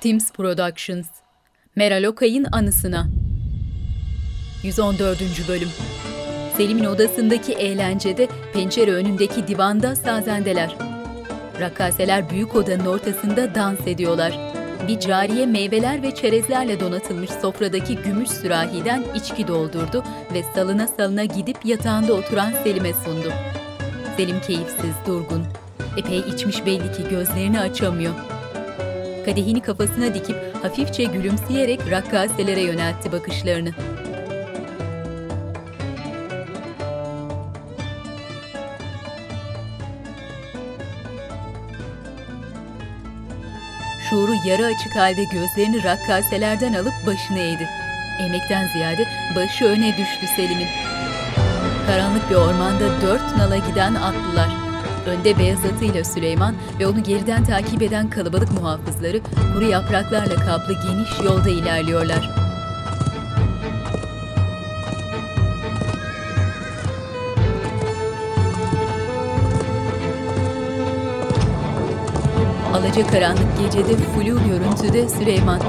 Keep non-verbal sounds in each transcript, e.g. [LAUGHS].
Teams Productions Meral Okay'ın anısına 114. Bölüm Selim'in odasındaki eğlencede pencere önündeki divanda sazendeler. Rakkaseler büyük odanın ortasında dans ediyorlar. Bir cariye meyveler ve çerezlerle donatılmış sofradaki gümüş sürahiden içki doldurdu ve salına salına gidip yatağında oturan Selim'e sundu. Selim keyifsiz, durgun. Epey içmiş belli ki gözlerini açamıyor. Kadehini kafasına dikip hafifçe gülümseyerek rakkaselere yöneltti bakışlarını. Şuuru yarı açık halde gözlerini rakkaselerden alıp başını eğdi. Emekten ziyade başı öne düştü Selim'in. Karanlık bir ormanda dört nala giden atlılar. Önde beyaz atıyla Süleyman ve onu geriden takip eden kalabalık muhafızları kuru yapraklarla kaplı geniş yolda ilerliyorlar. Alaca karanlık gecede flu görüntüde Süleyman.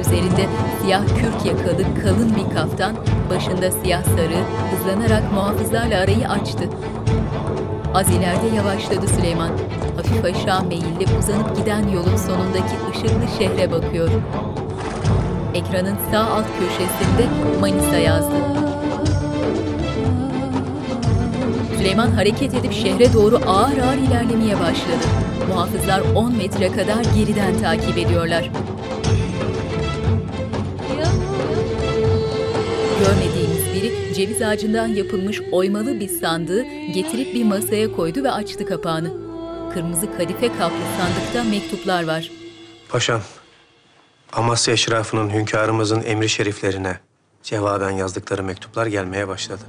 Üzerinde siyah kürk yakalı kalın bir kaftan, başında siyah sarı, hızlanarak muhafızlarla arayı açtı. Az ileride yavaşladı Süleyman. Hafif aşağı meyilli uzanıp giden yolun sonundaki ışıklı şehre bakıyor. Ekranın sağ alt köşesinde Manisa yazdı. Süleyman hareket edip şehre doğru ağır ağır ilerlemeye başladı. Muhafızlar 10 metre kadar geriden takip ediyorlar. Görmediğimiz biri ceviz ağacından yapılmış oymalı bir sandığı getirip bir masaya koydu ve açtı kapağını. Kırmızı kadife kaplı sandıkta mektuplar var. Paşam, Amasya eşrafının hünkârımızın emri şeriflerine cevaben yazdıkları mektuplar gelmeye başladı.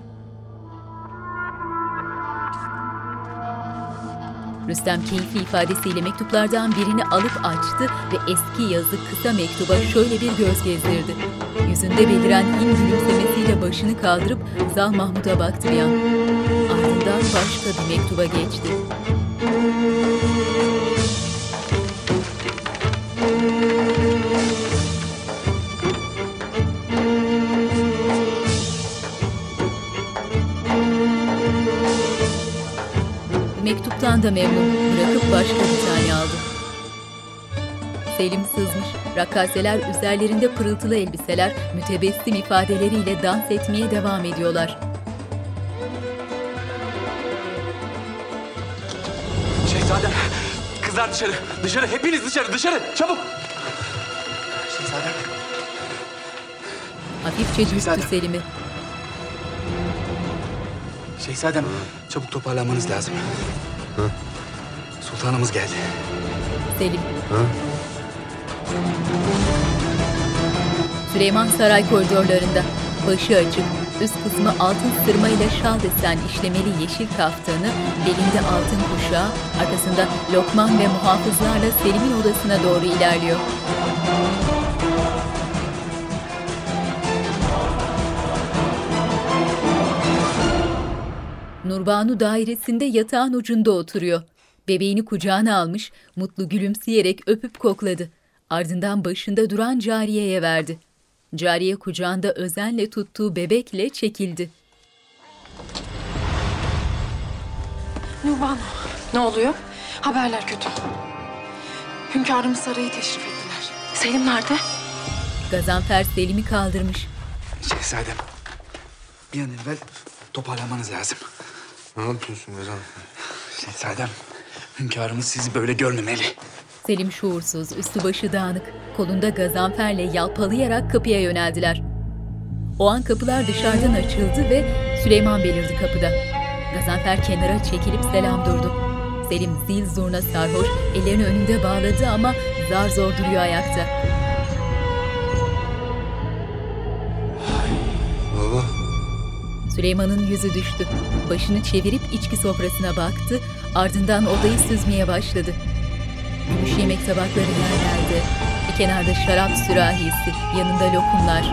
Rüstem keyifli ifadesiyle mektuplardan birini alıp açtı ve eski yazı kısa mektuba şöyle bir göz gezdirdi. Yüzünde beliren hin gülümsemesiyle başını kaldırıp Zal Mahmud'a baktı bir an. Ardından başka bir mektuba geçti. Mektuptan da memnun bırakıp başka bir tane aldı. Selim sızmış, rakkaseler üzerlerinde pırıltılı elbiseler, mütebessim ifadeleriyle dans etmeye devam ediyorlar. Şehzadem, kızlar dışarı, dışarı, hepiniz dışarı, dışarı, çabuk. Şehzadem, Hafifçe Şehzadem. Selim'i. Şehzadem, çabuk toparlanmanız lazım. Sultanımız geldi. Selim. Süleyman Saray koridorlarında. Başı açık, üst kısmı altın sırmayla şal desen işlemeli yeşil kaftanı, belinde altın kuşağı, arkasında Lokman ve muhafızlarla Selim'in odasına doğru ilerliyor. Nurbanu dairesinde yatağın ucunda oturuyor. Bebeğini kucağına almış, mutlu gülümseyerek öpüp kokladı. Ardından başında duran cariyeye verdi. Cariye kucağında özenle tuttuğu bebekle çekildi. Nurbanu. Ne oluyor? Haberler kötü. Hünkârımız sarayı teşrif ettiler. Selim nerede? Gazanfer Selim'i kaldırmış. Şehzadem, bir an evvel toparlanmanız lazım. Ne yapıyorsun Rezan? Şehzadem, hünkârımız sizi böyle görmemeli. Selim şuursuz, üstü başı dağınık, kolunda gazanferle yalpalayarak kapıya yöneldiler. O an kapılar dışarıdan açıldı ve Süleyman belirdi kapıda. Gazanfer kenara çekilip selam durdu. Selim zil zurna sarhoş, ellerini önünde bağladı ama zar zor duruyor ayakta. Süleyman'ın yüzü düştü. Başını çevirip içki sofrasına baktı, ardından odayı süzmeye başladı. Gümüş yemek tabakları yerlerde, bir kenarda şarap sürahisi, yanında lokumlar.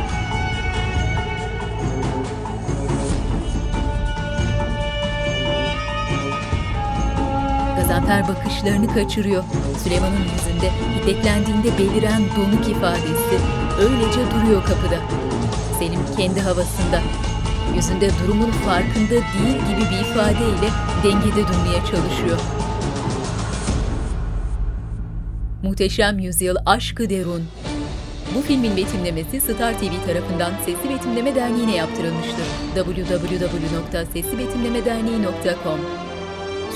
Gazanfer bakışlarını kaçırıyor. Süleyman'ın yüzünde hiddetlendiğinde beliren donuk ifadesi öylece duruyor kapıda. Selim kendi havasında. Yüzünde durumun farkında değil gibi bir ifadeyle dengede durmaya çalışıyor. Muhteşem Yüzyıl Aşkı Derun. Bu filmin betimlemesi Star TV tarafından Sesli Betimleme Derneği'ne yaptırılmıştır. www.seslibetimlemederneği.com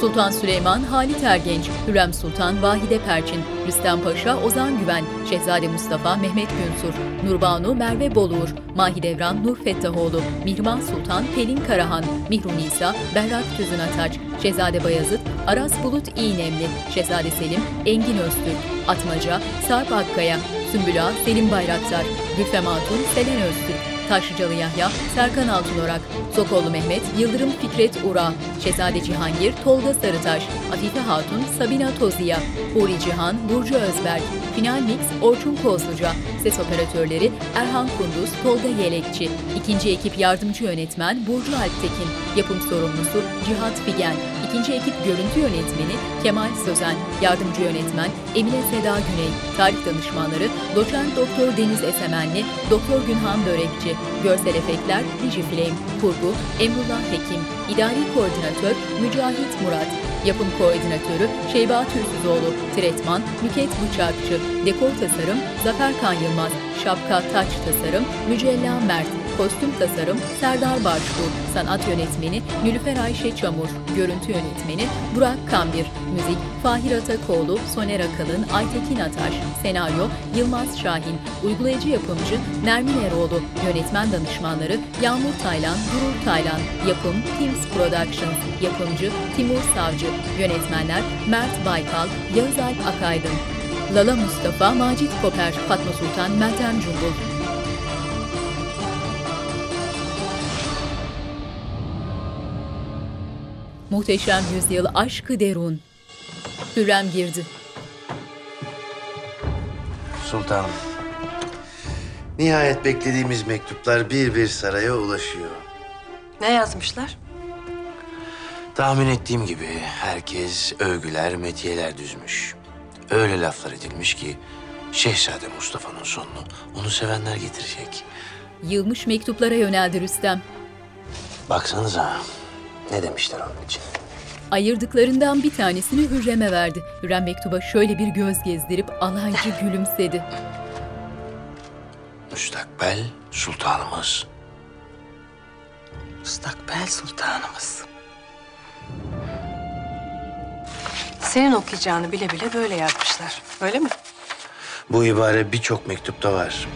Sultan Süleyman, Halit Ergenç, Hürrem Sultan, Vahide Perçin, Rüstem Paşa, Ozan Güven, Şehzade Mustafa, Mehmet Günsur, Nurbanu, Merve Boluğur, Mahidevran, Nur Fettahoğlu, Mihrimah Sultan, Pelin Karahan, Mihru Nisa, Berrak Tüzün Ataç, Şehzade Bayazıt, Aras Bulut İğnemli, Şehzade Selim, Engin Öztürk, Atmaca, Sarp Akkaya, Sümbül Ağa, Selim Bayraktar, Gülfem Hatun, Selen Öztürk, Taşlıcalı Yahya, Serkan Altınorak, Sokollu Mehmet, Yıldırım Fikret Ura, Şehzade Cihangir, Tolga Sarıtaş, Afife Hatun, Sabina Toziya, Huri Cihan, Burcu Özberk, Final Mix, Orçun Kozluca, ses operatörleri Erhan Kunduz, Tolga Yelekçi, ikinci ekip yardımcı yönetmen Burcu Alptekin, yapım sorumlusu Cihat Figen, ikinci ekip görüntü yönetmeni Kemal Sözen, yardımcı yönetmen Emine Seda Güney, tarih danışmanları Doçent Doktor Deniz Esemenli, Doktor Günhan Börekçi, görsel efektler Digiflame, kurgu Emrullah Hekim, idari koordinatör Mücahit Murat, yapım koordinatörü Şeyba Türsüzoğlu, tretman Nüket Bıçakçı, dekor tasarım Zafer Kan Yılmaz, şapka taç tasarım Mücella Mert, kostüm tasarım Serdar Başbuğ, sanat yönetmeni Nülüfer Ayşe Çamur, görüntü yönetmeni Burak Kambir, müzik Fahir Atakoğlu, Soner Akalın, Aytekin Ataş, senaryo Yılmaz Şahin, uygulayıcı yapımcı Nermin Eroğlu, yönetmen danışmanları Yağmur Taylan, Gurur Taylan, yapım Teams Productions, yapımcı Timur Savcı, yönetmenler Mert Baykal, Yağız Alp Akaydın, Lala Mustafa, Macit Koper, Fatma Sultan, Meltem Cumbul. Muhteşem Yüzyıl Aşkı Derun. Hürrem girdi. Sultanım. Nihayet beklediğimiz mektuplar bir bir saraya ulaşıyor. Ne yazmışlar? Tahmin ettiğim gibi herkes övgüler, metiyeler düzmüş. Öyle laflar edilmiş ki Şehzade Mustafa'nın sonunu onu sevenler getirecek. Yılmış mektuplara yöneldi Rüstem. Baksanıza ne demişler onun için. Ayırdıklarından bir tanesini Hürrem'e verdi. Hürrem mektuba şöyle bir göz gezdirip alaycı gülümsedi. Müstakbel sultanımız. Müstakbel sultanımız. Senin okuyacağını bile bile böyle yazmışlar. Öyle mi? Bu ibare birçok mektupta var.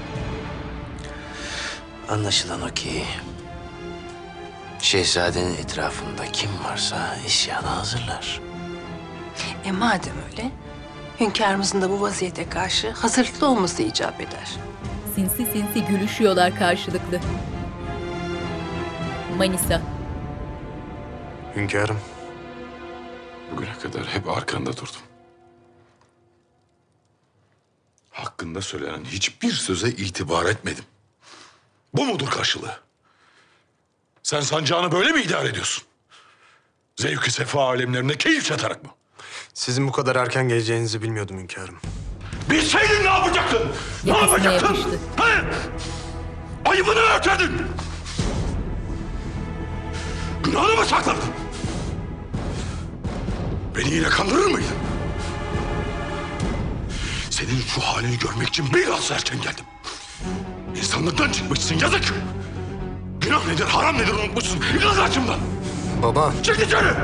Anlaşılan o ki... Şehzadenin etrafında kim varsa isyana hazırlar. E madem öyle, hünkârımızın da bu vaziyete karşı hazırlıklı olması icap eder. Sinsi sinsi gülüşüyorlar karşılıklı. Manisa. Hünkârım, Bugüne kadar hep arkanda durdum. Hakkında söylenen hiçbir söze itibar etmedim. Bu mudur karşılığı? Sen sancağını böyle mi idare ediyorsun? Zevk-i sefa alemlerinde keyif çatarak mı? sizin bu kadar erken geleceğinizi bilmiyordum hünkârım. Bilseydin ne yapacaktın? Ne Yakasına yapacaktın? yapıştı. He? Ayıbını örtedin. Günahını mı sakladın? Beni yine kandırır mıydın? Senin şu halini görmek için biraz erken geldim. İnsanlıktan çıkmışsın yazık. Günah nedir, haram nedir unutmuşsun. Yıkıl karşımdan. Baba, Çık dışarı.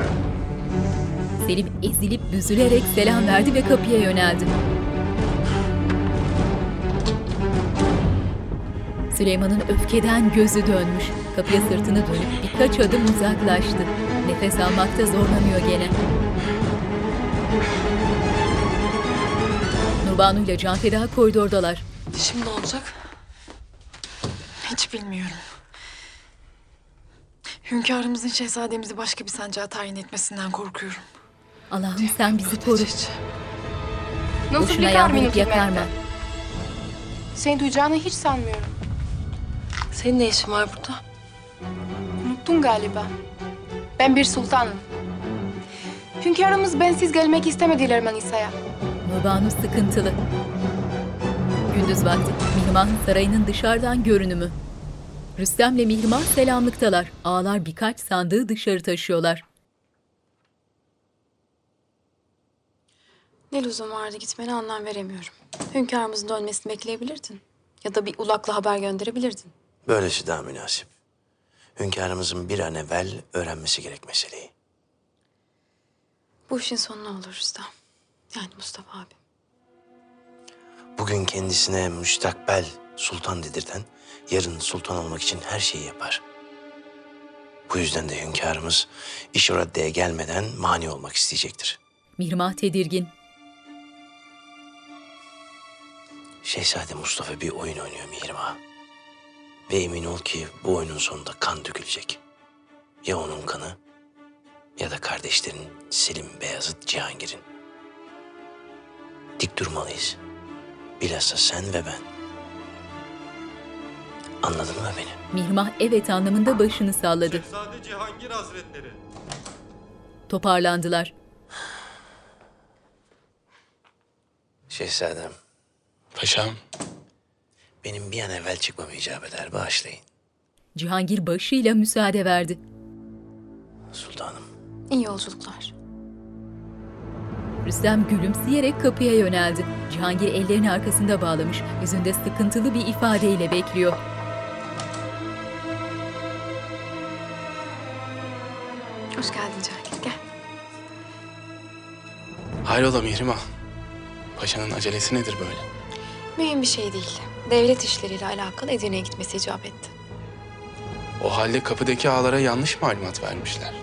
Selim ezilip büzülerek selam verdi ve kapıya yöneldi. Süleyman'ın öfkeden gözü dönmüş. Kapıya sırtını dönüp birkaç adım uzaklaştı. Nefes almakta zorlanıyor gene. Nurbanu ile Can Feda koridordalar. Şimdi ne olacak? Hiç bilmiyorum. Hünkârımızın şehzademizi başka bir sancağa tayin etmesinden korkuyorum. Allah'ım sen bizi koru. Nasıl Boşuna minut yakarma. Seni duyacağını hiç sanmıyorum. Senin ne işin var burada? Unuttun galiba. Ben bir sultanım. Hünkârımız bensiz gelmek istemediler Manisa'ya. Nurbanu sıkıntılı. Gündüz vakti Mihrimah sarayının dışarıdan görünümü. Rüstem'le Mihrimah selamlıktalar. Ağlar birkaç sandığı dışarı taşıyorlar. Ne lüzum vardı gitmene anlam veremiyorum. Hünkârımızın dönmesini bekleyebilirdin. Ya da bir ulakla haber gönderebilirdin. Böylesi daha münasip. Hünkârımızın bir an evvel öğrenmesi gerek meseleyi. Bu işin sonu ne olur Rüstem? Yani Mustafa abi. Bugün kendisine müstakbel sultan dedirten, yarın sultan olmak için her şeyi yapar. Bu yüzden de hünkârımız iş o raddeye gelmeden mani olmak isteyecektir. Mihrimah tedirgin. Şehzade Mustafa bir oyun oynuyor Mihrimah. Ve emin ol ki bu oyunun sonunda kan dökülecek. Ya onun kanı ya da kardeşlerin Selim, Beyazıt, Cihangir'in. Dik durmalıyız. Bilhassa sen ve ben. Anladın mı beni? Mihrimah evet anlamında başını salladı. Şehzade Cihangir Hazretleri. Toparlandılar. Şehzadem, Paşam. benim bir an evvel çıkmam icap eder. Bağışlayın. Cihangir başıyla müsaade verdi. Sultanım. İyi yolculuklar. Rüstem gülümseyerek kapıya yöneldi. Cihangir ellerini arkasında bağlamış, yüzünde sıkıntılı bir ifadeyle bekliyor. Hoş geldin Cahil. Gel. Hayrola Mihrimah? Paşanın acelesi nedir böyle? Mühim bir şey değil. Devlet işleriyle alakalı Edirne'ye gitmesi icap etti. O halde kapıdaki ağalara yanlış malumat vermişler.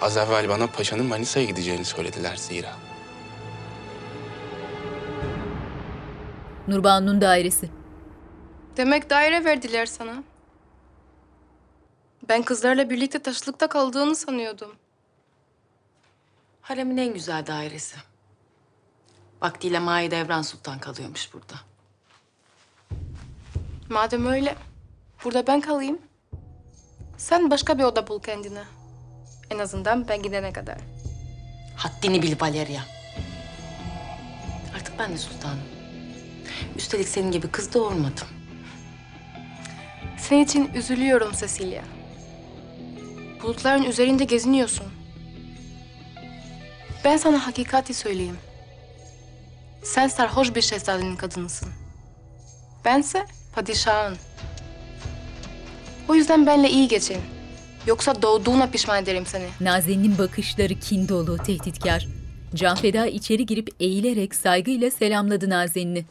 Az evvel bana paşanın Manisa'ya gideceğini söylediler zira. Nurbanu'nun dairesi. Demek daire verdiler sana. Ben kızlarla birlikte taşlıkta kaldığını sanıyordum. Haremin en güzel dairesi. Vaktiyle Mahidevran Sultan kalıyormuş burada. Madem öyle, burada ben kalayım. Sen başka bir oda bul kendine. En azından ben gidene kadar. Haddini bil Valeria. Artık ben de sultanım. Üstelik senin gibi kız doğurmadım. Senin için üzülüyorum Cecilia. Bulutların üzerinde geziniyorsun. Ben sana hakikati söyleyeyim. Sen sarhoş bir şehzadenin kadınısın. Bense padişahın. O yüzden benle iyi geçin. Yoksa doğduğuna pişman ederim seni. Nazen'in bakışları kin dolu, tehditkar. Canfeda içeri girip eğilerek saygıyla selamladı Nazen'i.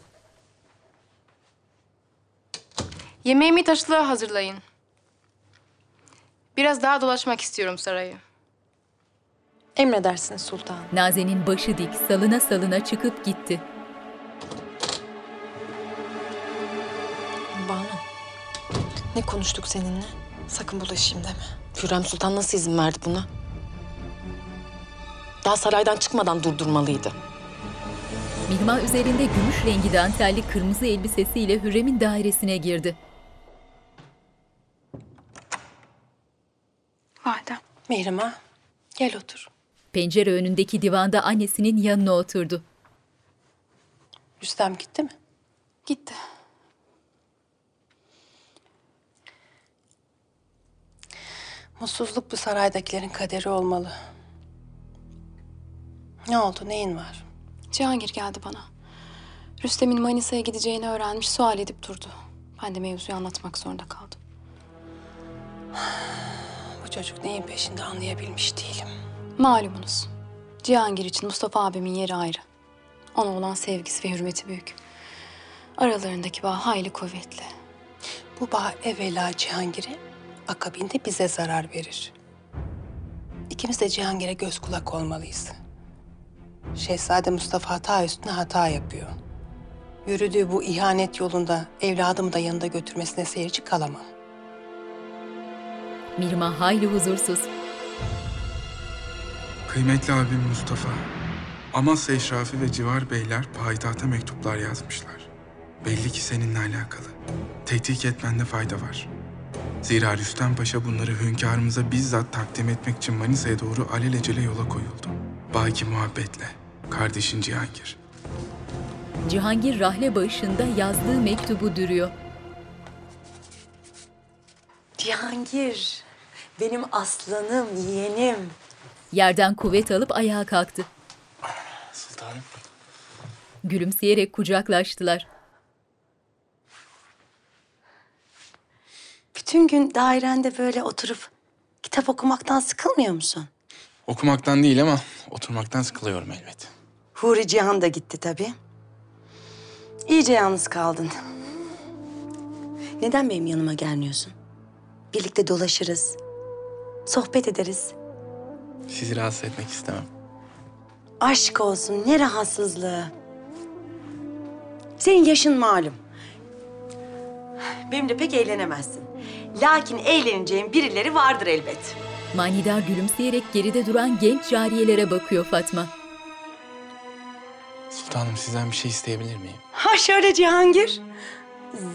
Yemeğimi taşlığa hazırlayın. Biraz daha dolaşmak istiyorum sarayı. Emredersiniz sultanım. Nazen'in başı dik, salına salına çıkıp gitti. Banu. Ne konuştuk seninle? Sakın bulaşayım deme. Hürrem Sultan nasıl izin verdi buna? Daha saraydan çıkmadan durdurmalıydı. Mihrimah üzerinde gümüş rengi dantelli kırmızı elbisesiyle Hürrem'in dairesine girdi. Mihrimah, gel otur. Pencere önündeki divanda annesinin yanına oturdu. Rüstem gitti mi? Gitti. Mutsuzluk bu saraydakilerin kaderi olmalı. Ne oldu, neyin var? Cihangir geldi bana. Rüstem'in Manisa'ya gideceğini öğrenmiş, sual edip durdu. Ben de mevzuyu anlatmak zorunda kaldım. [SIGHS] Çocuk neyin peşinde anlayabilmiş değilim. Malumunuz. Cihangir için Mustafa abimin yeri ayrı. Ona olan sevgisi ve hürmeti büyük. Aralarındaki bağ hayli kuvvetli. Bu bağ evvela Cihangir'e, akabinde bize zarar verir. İkimiz de Cihangir'e göz kulak olmalıyız. Şehzade Mustafa hata üstüne hata yapıyor. Yürüdüğü bu ihanet yolunda evladımı da yanında götürmesine seyirci kalamam. Mihrimah hayli huzursuz. Kıymetli abim Mustafa, Amasya Eşrafi ve civar beyler payitahta mektuplar yazmışlar. Belli ki seninle alakalı. Tetkik etmende fayda var. Zira Rüstem Paşa bunları hünkârımıza bizzat takdim etmek için Manisa'ya doğru alelacele yola koyuldu. Baki muhabbetle, kardeşin Cihangir. Cihangir rahle başında yazdığı mektubu dürüyor. Cihangir, benim aslanım, yeğenim. Yerden kuvvet alıp ayağa kalktı. Sultanım. Gülümseyerek kucaklaştılar. Bütün gün dairende böyle oturup kitap okumaktan sıkılmıyor musun? Okumaktan değil ama oturmaktan sıkılıyorum elbet. Huri Cihan da gitti tabii. İyice yalnız kaldın. Neden benim yanıma gelmiyorsun? Birlikte dolaşırız. Sohbet ederiz. Sizi rahatsız etmek istemem. Aşk olsun ne rahatsızlığı. Senin yaşın malum. Benimle pek eğlenemezsin. Lakin eğleneceğin birileri vardır elbet. Manidar gülümseyerek geride duran genç cariyelere bakıyor Fatma. Sultanım sizden bir şey isteyebilir miyim? Ha şöyle Cihangir.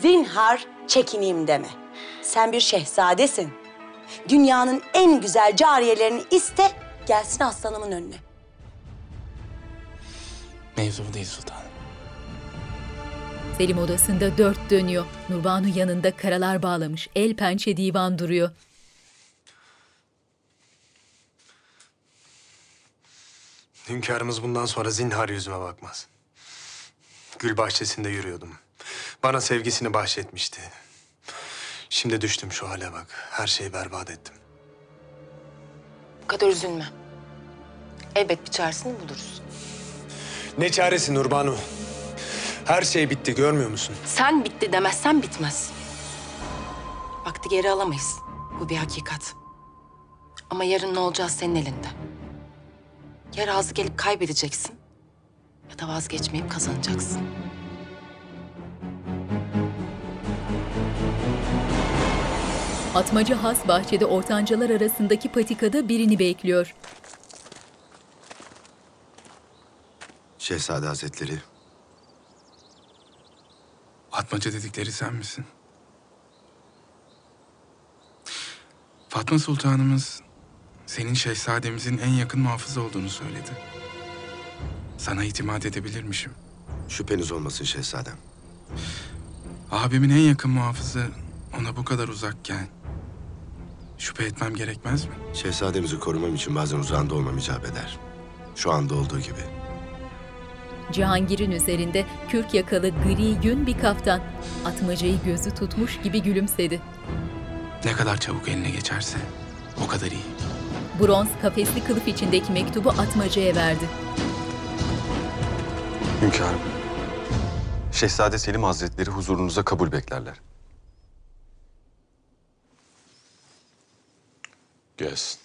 Zinhar çekineyim deme. Sen bir şehzadesin. Dünyanın en güzel cariyelerini iste, gelsin aslanımın önüne. Mevzu bu değil sultanım. Selim odasında dört dönüyor. Nurbanu yanında karalar bağlamış. El pençe divan duruyor. Hünkârımız bundan sonra zinhar yüzüme bakmaz. Gül bahçesinde yürüyordum. Bana sevgisini bahşetmişti. Şimdi düştüm şu hale bak. Her şeyi berbat ettim. Bu kadar üzülme. Elbet bir çaresini buluruz. Ne çaresi Nurbanu? Her şey bitti görmüyor musun? Sen bitti demezsen bitmez. Vakti geri alamayız. Bu bir hakikat. Ama yarın ne olacağı senin elinde. Ya razı gelip kaybedeceksin ya da vazgeçmeyip kazanacaksın. Atmaca has bahçede ortancalar arasındaki patikada birini bekliyor. Şehzade Hazretleri, Atmaca dedikleri sen misin? Fatma Sultanımız senin şehzademizin en yakın muhafızı olduğunu söyledi. Sana itimat edebilirmişim. şüpheniz olmasın şehzadem. Abimin en yakın muhafızı ona bu kadar uzakken şüphe etmem gerekmez mi? Şehzademizi korumam için bazen uzağında olmam icap eder. Şu anda olduğu gibi. Cihangir'in üzerinde kürk yakalı gri yün bir kaftan. Atmacayı gözü tutmuş gibi gülümsedi. Ne kadar çabuk eline geçerse o kadar iyi. Bronz kafesli kılıf içindeki mektubu Atmaca'ya verdi. Hünkârım. Şehzade Selim Hazretleri huzurunuza kabul beklerler. Gelsin.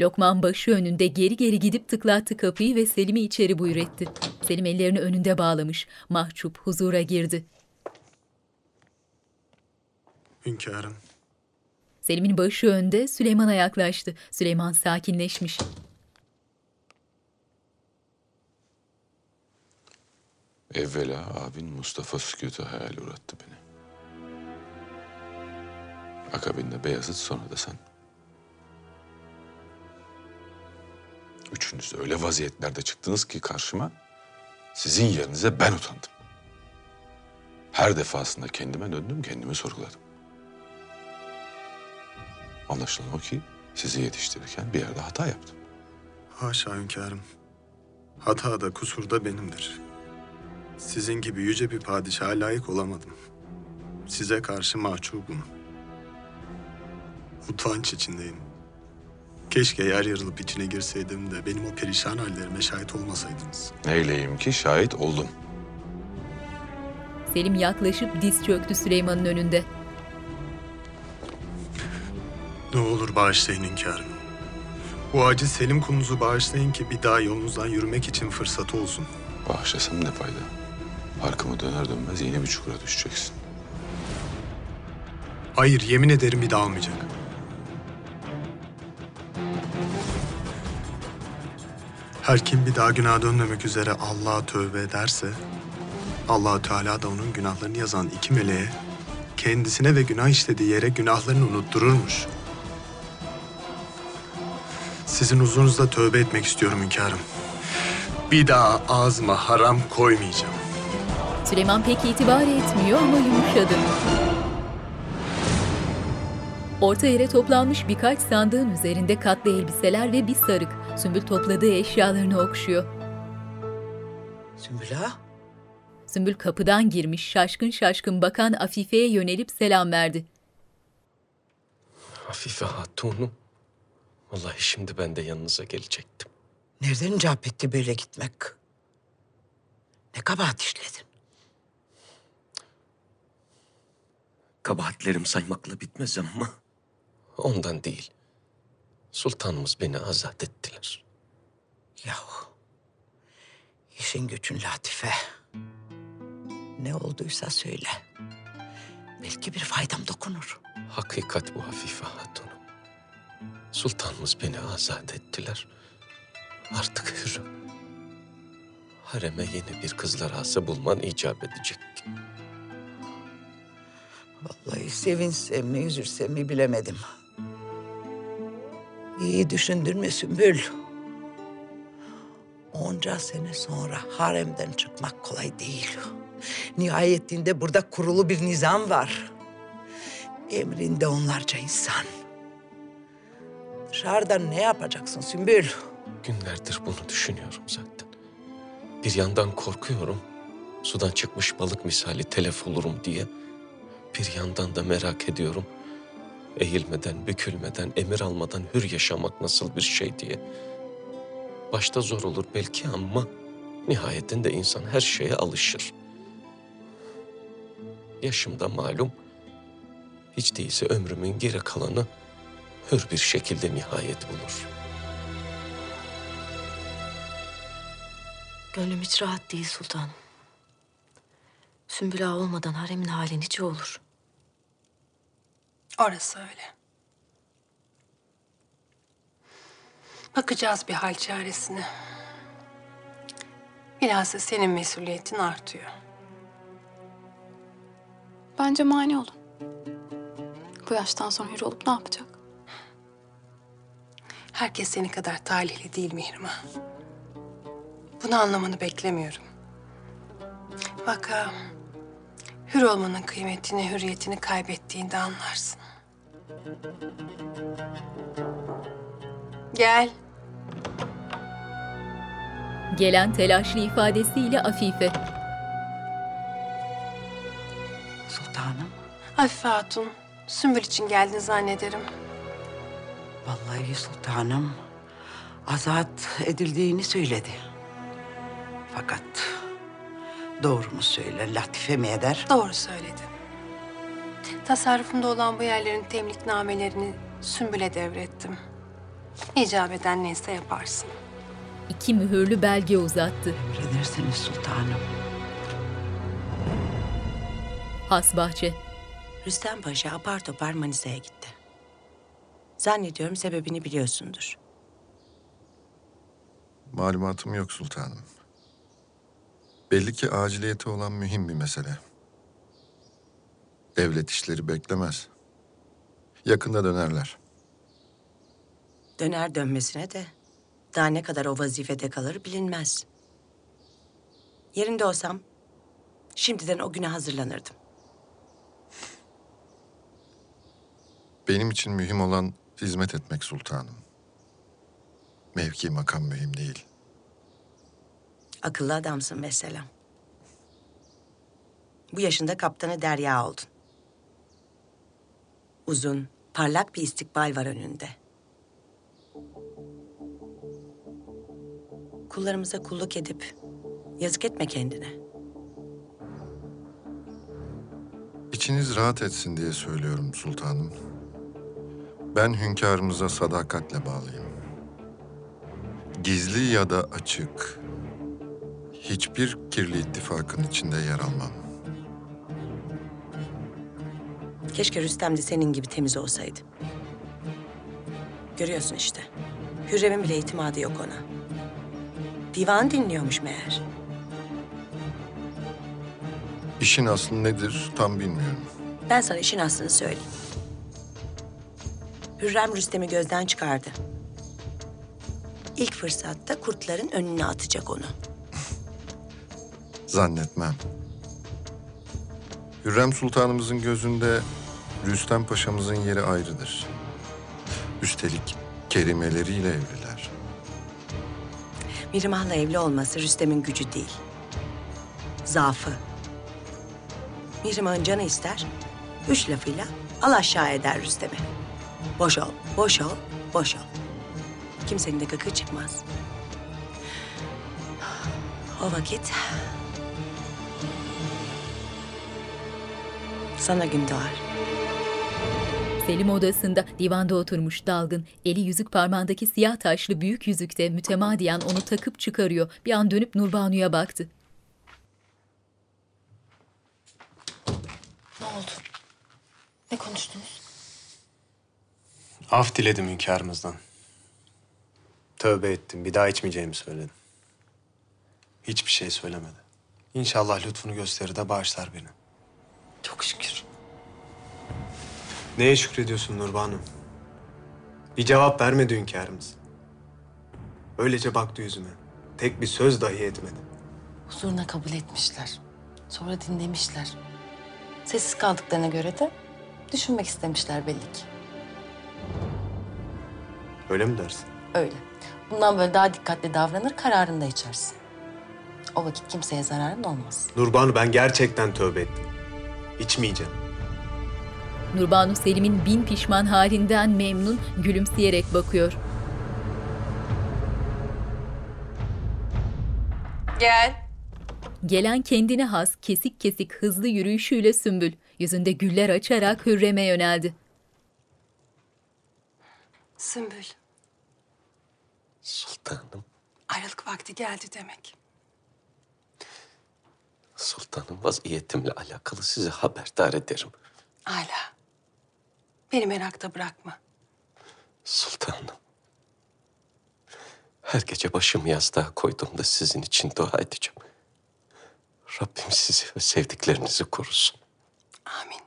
Lokman başı önünde geri geri gidip tıklattı kapıyı ve Selim'i içeri buyur etti. Selim ellerini önünde bağlamış. Mahcup huzura girdi. Hünkârım. Selim'in başı önde Süleyman'a yaklaştı. Süleyman sakinleşmiş. Evvela abin Mustafa sükutu hayal uğrattı beni. Akabinde Beyazıt sonra da sen. Üçünüz öyle vaziyetlerde çıktınız ki karşıma sizin yerinize ben utandım. Her defasında kendime döndüm, kendimi sorguladım. Anlaşılan o ki sizi yetiştirirken bir yerde hata yaptım. Haşa hünkârım. Hata da kusur da benimdir. Sizin gibi yüce bir padişaha layık olamadım. Size karşı mahcubum. Utanç içindeyim. Keşke yer yarılıp içine girseydim de benim o perişan hallerime şahit olmasaydınız. Neyleyim ki şahit oldum. Selim yaklaşıp diz çöktü Süleyman'ın önünde. Ne olur bağışlayın hünkârım. Bu aciz Selim kulunuzu bağışlayın ki bir daha yolunuzdan yürümek için fırsatı olsun. Bağışlasam ne fayda? Arkamı döner dönmez yeni bir çukura düşeceksin. Hayır, yemin ederim bir daha olmayacak. Her kim bir daha günaha dönmemek üzere Allah'a tövbe ederse, allah Teala da onun günahlarını yazan iki meleğe kendisine ve günah işlediği yere günahlarını unuttururmuş. Sizin huzurunuzda tövbe etmek istiyorum hünkârım. Bir daha ağzıma haram koymayacağım. Süleyman pek itibar etmiyor ama yumuşadı. Orta yere toplanmış birkaç sandığın üzerinde katlı elbiseler ve bir sarık. Sümbül topladığı eşyalarını okşuyor. Sümbül ağa. Sümbül kapıdan girmiş şaşkın şaşkın bakan Afife'ye yönelip selam verdi. Afife Hatun'um. Vallahi şimdi ben de yanınıza gelecektim. Nereden icap etti böyle gitmek? Ne kabahat işledin? Kabahatlerim saymakla bitmez ama ondan değil. Sultanımız beni azat ettiler. Yahu. işin gücün Latife. Ne olduysa söyle. Belki bir faydam dokunur. Hakikat bu Afife Hatun'um. Sultanımız beni azat ettiler. Artık hürrüm. Hareme yeni bir kızlar ası bulman icap edecek. Vallahi sevinsem mi üzülsem mi bilemedim. İyi düşündün mü Sümbül? Onca sene sonra haremden çıkmak kolay değil. Nihayetinde burada kurulu bir nizam var. Emrinde onlarca insan. Dışarıdan ne yapacaksın Sümbül? Günlerdir bunu düşünüyorum zaten. Bir yandan korkuyorum. Sudan çıkmış balık misali telef olurum diye. Bir yandan da merak ediyorum. Eğilmeden, bükülmeden, emir almadan hür yaşamak nasıl bir şey diye. Başta zor olur belki ama nihayetinde insan her şeye alışır. Yaşımda malum. Hiç değilse ömrümün geri kalanı hür bir şekilde nihayet bulur. Gönlüm hiç rahat değil sultanım. Sümbül olmadan haremin hali nice olur. Orası öyle. Bakacağız bir hal çaresine. Bilhassa senin mesuliyetin artıyor. Bence mani olun. Bu yaştan sonra hür olup ne yapacak? Herkes senin kadar talihli değil Mihrimah. Bunu anlamanı beklemiyorum. Vaka hür olmanın kıymetini, hürriyetini kaybettiğinde anlarsın. Gel. Gelen telaşlı ifadesiyle Afife. Sultanım. Afife Hatun, Sümbül için geldin zannederim. Vallahi sultanım azat edildiğini söyledi. Fakat doğru mu söyler, latife mi eder? Doğru söyledi. Tasarrufumda olan bu yerlerin temliknamelerini Sümbül'e devrettim. İcap eden neyse yaparsın. İki mühürlü belge uzattı. Emredersiniz sultanım. Hasbahçe. Rüstem Paşa apar topar Manisa'ya gitti. Zannediyorum sebebini biliyorsundur. Malumatım yok sultanım. Belli ki aciliyeti olan mühim bir mesele. Devlet işleri beklemez. Yakında dönerler. Döner dönmesine de daha ne kadar o vazifede kalır bilinmez. Yerinde olsam şimdiden o güne hazırlanırdım. Benim için mühim olan hizmet etmek sultanım. Mevki makam mühim değil. Akıllı adamsın mesela. Bu yaşında kaptanı derya oldun. Uzun, parlak bir istikbal var önünde. Kullarımıza kulluk edip yazık etme kendine. İçiniz rahat etsin diye söylüyorum sultanım. Ben hünkârımıza sadakatle bağlıyım. Gizli ya da açık, hiçbir kirli ittifakın içinde yer almam. Keşke Rüstem de senin gibi temiz olsaydı. Görüyorsun işte. Hürrem'in bile itimadı yok ona. Divan dinliyormuş meğer. İşin aslı nedir tam bilmiyorum. Ben sana işin aslını söyleyeyim. Hürrem Rüstem'i gözden çıkardı. İlk fırsatta kurtların önüne atacak onu. Zannetmem. Hürrem Sultanımızın gözünde Rüstem Paşa'mızın yeri ayrıdır. Üstelik kerimeleriyle evliler. Mihrimah'la evli olması Rüstem'in gücü değil. Zaafı. Mihrimah'ın canı ister, üç lafıyla al aşağı eder Rüstem'i. Boş ol, boş ol, boş ol. Kimsenin de gıkı çıkmaz. O vakit... Sana gün doğar. Selim odasında divanda oturmuş dalgın, eli yüzük parmağındaki siyah taşlı büyük yüzükte mütemadiyen onu takıp çıkarıyor. Bir an dönüp Nurbanu'ya baktı. Ne oldu? Ne konuştunuz? Af diledim hünkârımızdan. Tövbe ettim. Bir daha içmeyeceğimi söyledim. Hiçbir şey söylemedi. İnşallah lütfunu gösterir de bağışlar beni. Çok şükür. Neye şükrediyorsun Nurbanu? Bir cevap vermedi hünkârımız. Öylece baktı yüzüme. Tek bir söz dahi etmedi. Huzuruna kabul etmişler. Sonra dinlemişler. Sessiz kaldıklarına göre de düşünmek istemişler belli ki. Öyle mi dersin? Öyle. Bundan böyle daha dikkatli davranır, kararını da içersin. O vakit kimseye zararın olmaz. Nurbanu ben gerçekten tövbe ettim. İçmeyeceğim. Nurbanu Selim'in bin pişman halinden memnun gülümseyerek bakıyor. Gel. Gelen kendine has, kesik kesik hızlı yürüyüşüyle Sümbül, yüzünde güller açarak Hürrem'e yöneldi. Sümbül, Sultanım, ayrılık vakti geldi demek. sultanım vaziyetimle alakalı sizi haberdar ederim. Hala. Beni merakta bırakma. Sultanım. Her gece başımı yastığa koyduğumda sizin için dua edeceğim. Rabbim sizi ve sevdiklerinizi korusun. Amin.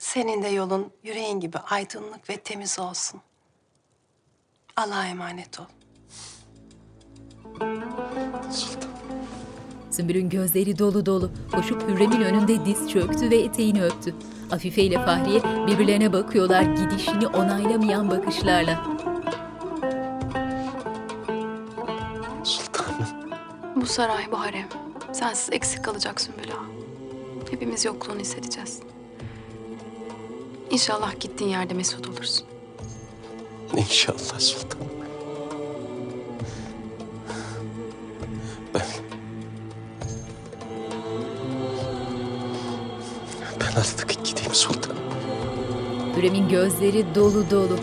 Senin de yolun yüreğin gibi aydınlık ve temiz olsun. Allah'a emanet ol. Sümbül'ün gözleri dolu dolu. Koşup Hürrem'in önünde diz çöktü ve eteğini öptü. Afife ile Fahriye birbirlerine bakıyorlar gidişini onaylamayan bakışlarla. Bu saray, bu harem. Sensiz eksik kalacak Sümbül Ağa. Hepimiz yokluğunu hissedeceğiz. İnşallah gittiğin yerde mesut olursun. İnşallah sultanım. Ben... Ben artık gideyim sultanım. Hürrem'in gözleri dolu dolu.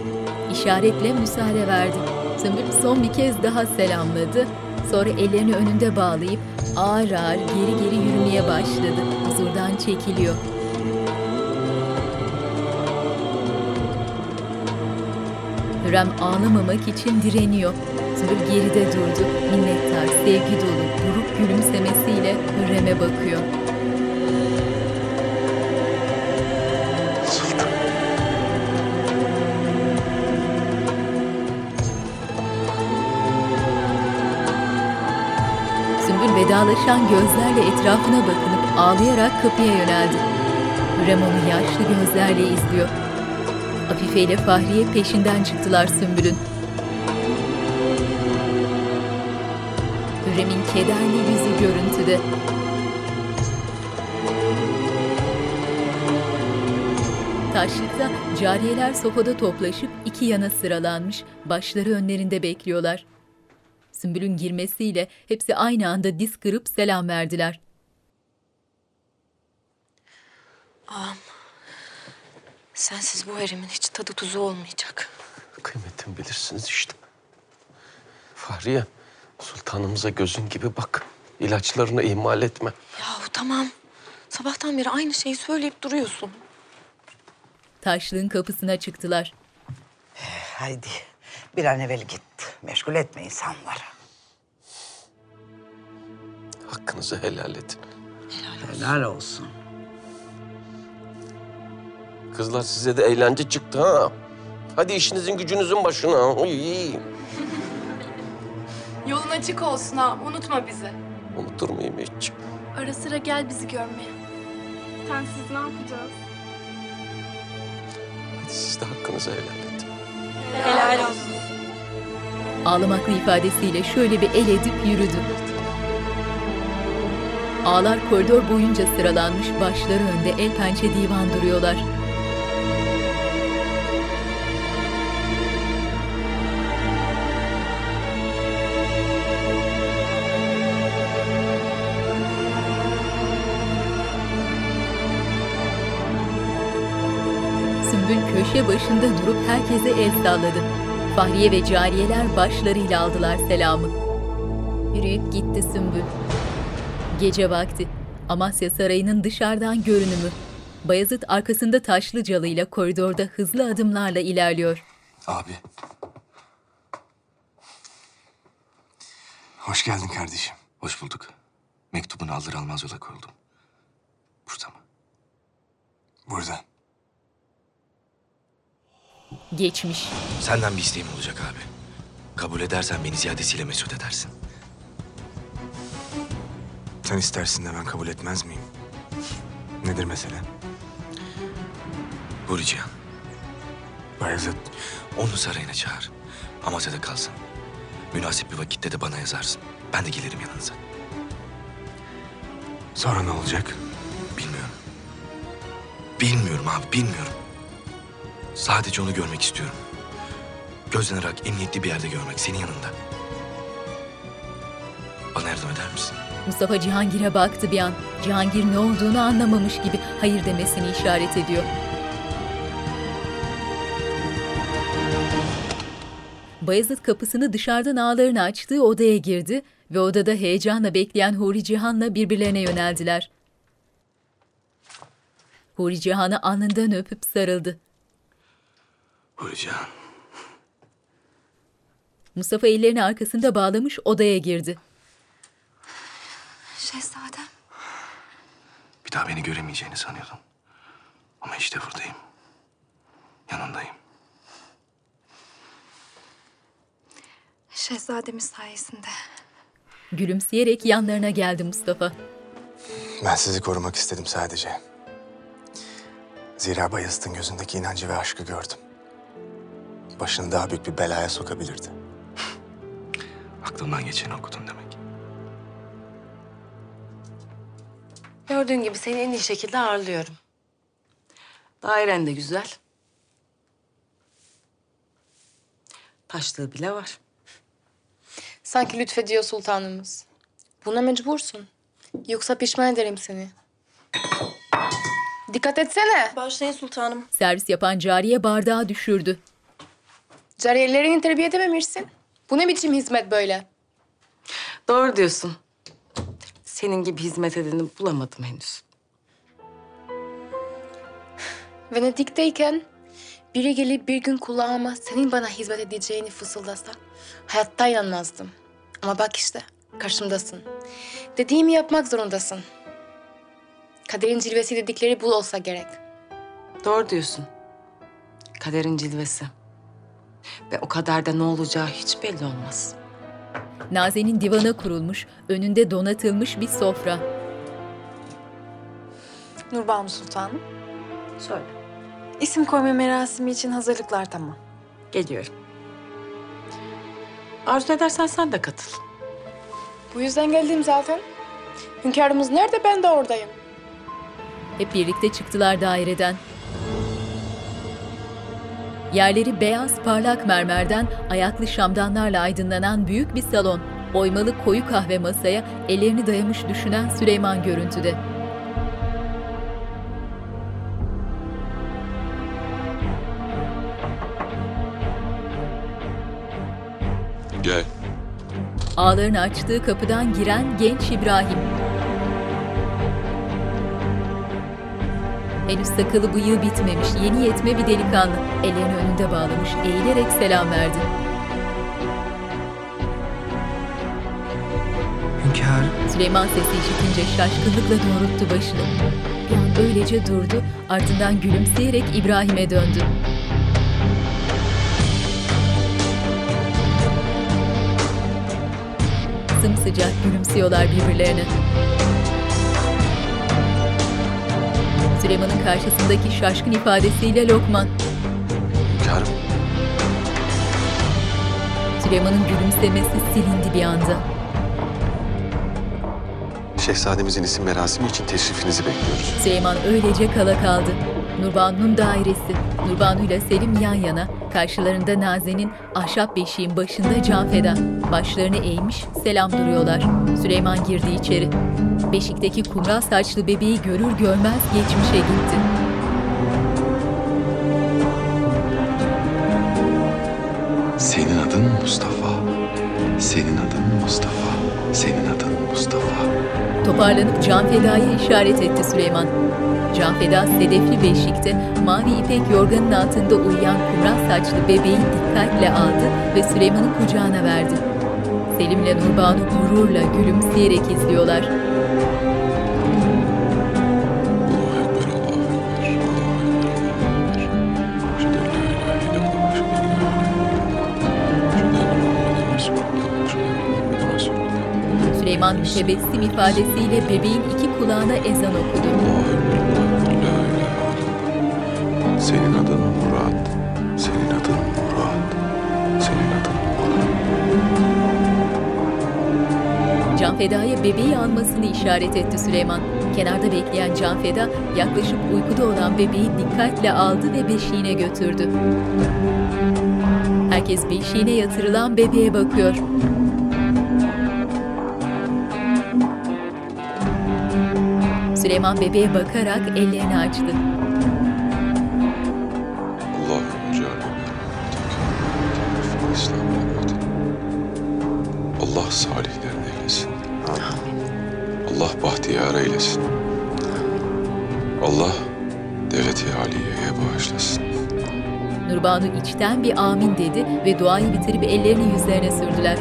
İşaretle müsaade verdi. Sümbül son bir kez daha selamladı. Sonra ellerini önünde bağlayıp ağır ağır geri geri yürümeye başladı. Huzurdan çekiliyor. Hürrem ağlamamak için direniyor. Sümbül geride durdu. Minnettar, sevgi dolu, buruk gülümsemesiyle Hürrem'e bakıyor. Vedalaşan gözlerle etrafına bakınıp ağlayarak kapıya yöneldi. Hürrem onu yaşlı gözlerle izliyor. Afife ile Fahriye peşinden çıktılar Sümbül'ün. Hürrem'in kederli yüzü görüntüde. Taşlıkta cariyeler sofada toplaşıp iki yana sıralanmış, başları önlerinde bekliyorlar. Sümbül'ün girmesiyle hepsi aynı anda diz kırıp selam verdiler. Ağam, sensiz bu haremin hiç tadı tuzu olmayacak. Kıymetimi bilirsiniz işte. Fahriye, sultanımıza gözün gibi bak. İlaçlarını ihmal etme. Yahu tamam. Sabahtan beri aynı şeyi söyleyip duruyorsun. Taşlığın kapısına çıktılar. Haydi bir an evvel git. Meşgul etme insanları. Hakkınızı helal edin. Helal olsun. Kızlar size de eğlence çıktı ha. Hadi işinizin gücünüzün başına. Uy. Yolun açık olsun ha. Unutma bizi. Unutur muyum hiç? Ara sıra gel bizi görmeye. Sensiz ne yapacağız? Hadi siz de hakkınızı helal edin. Helal olsun. Ağlamaklı ifadesiyle şöyle bir el edip yürüdü. Ağlar koridor boyunca sıralanmış başları önde el pençe divan duruyorlar. Köşe başında durup herkese el salladı. Fahriye ve cariyeler başlarıyla aldılar selamı. Yürüyüp gitti Sümbül. Gece vakti. Amasya Sarayı'nın dışarıdan görünümü. Bayezid arkasında taşlı calıyla koridorda hızlı adımlarla ilerliyor. Abi. Hoş geldin kardeşim. Hoş bulduk. Mektubunu alır almaz yola koyuldum. Burada mı? Burada. Geçmiş. Senden bir isteğim olacak abi. Kabul edersen beni ziyadesiyle mesut edersin. Sen istersin de ben kabul etmez miyim? Nedir mesele? Huri Cihan. Bayezid. Onu sarayına çağır. Amasya'da kalsın. Münasip bir vakitte de bana yazarsın. Ben de gelirim yanınıza. Sonra ne olacak? Bilmiyorum. Bilmiyorum abi, bilmiyorum. Sadece onu görmek istiyorum. Gözden ırak, emniyetli bir yerde görmek, senin yanında. Bana yardım eder misin? Mustafa Cihangir'e baktı bir an. Cihangir ne olduğunu anlamamış gibi hayır demesini işaret ediyor. Bayezid kapısını dışarıdan ağlarını açtığı odaya girdi ve odada heyecanla bekleyen Huri Cihan'la birbirlerine yöneldiler. Huri Cihan'ı alnından öpüp sarıldı. Cihan. Mustafa ellerini arkasında bağlamış odaya girdi. Şehzadem. Bir daha beni göremeyeceğini sanıyordum. Ama işte buradayım. Yanındayım. Şehzademiz sayesinde. Gülümseyerek yanlarına geldi Mustafa. Ben sizi korumak istedim sadece. Zira Bayezid'in gözündeki inancı ve aşkı gördüm. Başını daha büyük bir belaya sokabilirdi. Aklımdan geçeni okudun demek. Gördüğün gibi seni en iyi şekilde ağırlıyorum. Dairen de güzel. Taşlığı bile var. Sanki lütfediyor sultanımız. Buna mecbursun. Yoksa pişman ederim seni. Dikkat etsene. Başlayın sultanım. Servis yapan cariye bardağı düşürdü. Cariyelerini terbiye edememişsin. Bu ne biçim hizmet böyle? Doğru diyorsun. Senin gibi hizmet edeni bulamadım henüz. [SIGHS] Venedik'teyken biri gelip bir gün kulağıma senin bana hizmet edeceğini fısıldasa hayatta inanmazdım. Ama bak işte karşımdasın. Dediğimi yapmak zorundasın. Kaderin cilvesi dedikleri bu olsa gerek. Doğru diyorsun. Kaderin cilvesi. Ve o kadar da ne olacağı hiç belli olmaz. Naze'nin divana kurulmuş, önünde donatılmış bir sofra. Nurbanu Sultanım. Söyle. İsim koyma merasimi için hazırlıklar tamam. Geliyorum. Arzu edersen sen de katıl. Bu yüzden geldim zaten. Hünkârımız nerede ben de oradayım. Hep birlikte çıktılar daireden. Yerleri beyaz parlak mermerden ayaklı şamdanlarla aydınlanan büyük bir salon. Oymalı koyu kahve masaya ellerini dayamış düşünen Süleyman görüntüde. Gel. Ağlarını açtığı kapıdan giren genç İbrahim. Henüz sakalı bıyığı bitmemiş yeni yetme bir delikanlı. Ellerini önünde bağlamış eğilerek selam verdi. Hünkâr. Süleyman sesi işitince şaşkınlıkla doğrulttu başını. Bir an öylece durdu, ardından gülümseyerek İbrahim'e döndü. Sımsıcak gülümsüyorlar birbirlerine. Süleyman'ın karşısındaki şaşkın ifadesiyle Lokman. Hünkârım. Süleyman'ın gülümsemesi silindi bir anda. Şehzademizin isim merasimi için teşrifinizi bekliyoruz. Süleyman öylece kala kaldı. Nurbanu'nun dairesi. Nurbanu ile Selim yan yana. Karşılarında Nazen'in ahşap beşiğin başında Canfeda. Başlarını eğmiş selam duruyorlar. Süleyman girdi içeri. Beşikteki kumral saçlı bebeği görür görmez geçmişe gitti. Senin adın Mustafa. Senin adın Mustafa. Senin adın Mustafa. Toparlanıp Canfeda'ya işaret etti Süleyman. Canfeda sedefli beşikte mavi ipek yorganın altında uyuyan kumral saçlı bebeği dikkatle aldı ve Süleyman'ın kucağına verdi. Selim'le Nurbanu gururla gülümseyerek izliyorlar. Süleyman mütebessim ifadesiyle bebeğin iki kulağına ezan okudu. Senin adın Murat. Senin adın Murat. Senin adın Canfeda'ya bebeği almasını işaret etti Süleyman. Kenarda bekleyen Canfeda yaklaşıp uykuda olan bebeği dikkatle aldı ve beşiğine götürdü. Herkes beşiğine yatırılan bebeğe bakıyor. Süleyman bebeğe bakarak ellerini açtı. Allah salihlerini eylesin. Allah bahtiyar eylesin. Allah devleti aliyeye bağışlasın. Nurbanu içten bir amin dedi ve duayı bitirip ellerini yüzlerine sürdüler.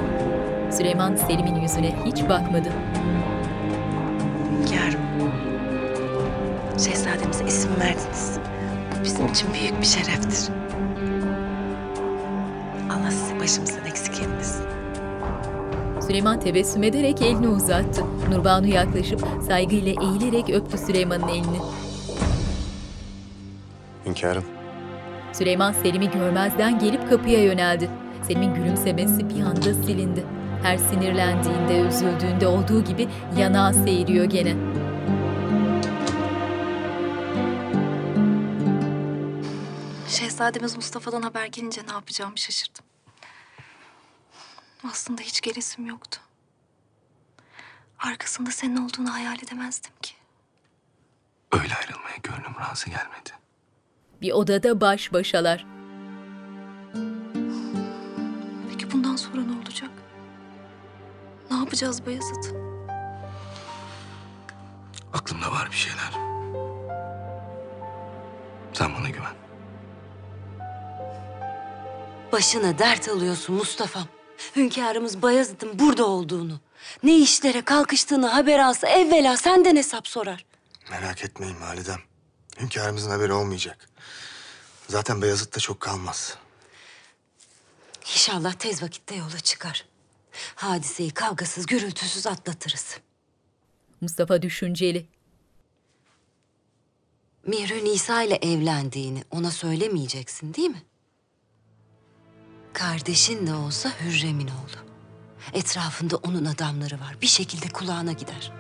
Süleyman Selim'in yüzüne hiç bakmadı. Hünkârım. Şehzademize isim verdiniz. Bu bizim için büyük bir şereftir. Allah sizi etmesin. Süleyman tebessüm ederek elini uzattı. Nurbanu yaklaşıp saygıyla eğilerek öptü Süleyman'ın elini. Hünkârım. Süleyman Selim'i görmezden gelip kapıya yöneldi. Selim'in gülümsemesi bir anda silindi. Her sinirlendiğinde, üzüldüğünde olduğu gibi yanağı seyiriyor gene. Şehzademiz Mustafa'dan haber gelince ne yapacağımı şaşırdım. Aslında hiç gelesim yoktu. Arkasında senin olduğunu hayal edemezdim ki. Öyle ayrılmaya gönlüm razı gelmedi. Bir odada baş başalar. Peki bundan sonra ne olacak? Ne yapacağız Bayezid? Aklımda var bir şeyler. Sen bana güven. Başına dert alıyorsun Mustafa'm. Hünkârımız Bayezid'in burada olduğunu, ne işlere kalkıştığını haber alsa evvela senden hesap sorar. Merak etmeyin validem. Hünkârımızın haberi olmayacak. Zaten Beyazıt da çok kalmaz. İnşallah tez vakitte yola çıkar. Hadiseyi kavgasız, gürültüsüz atlatırız. Mustafa düşünceli. Mihri Nisa ile evlendiğini ona söylemeyeceksin değil mi? Kardeşin de olsa Hürrem'in oğlu. Etrafında onun adamları var. Bir şekilde kulağına gider.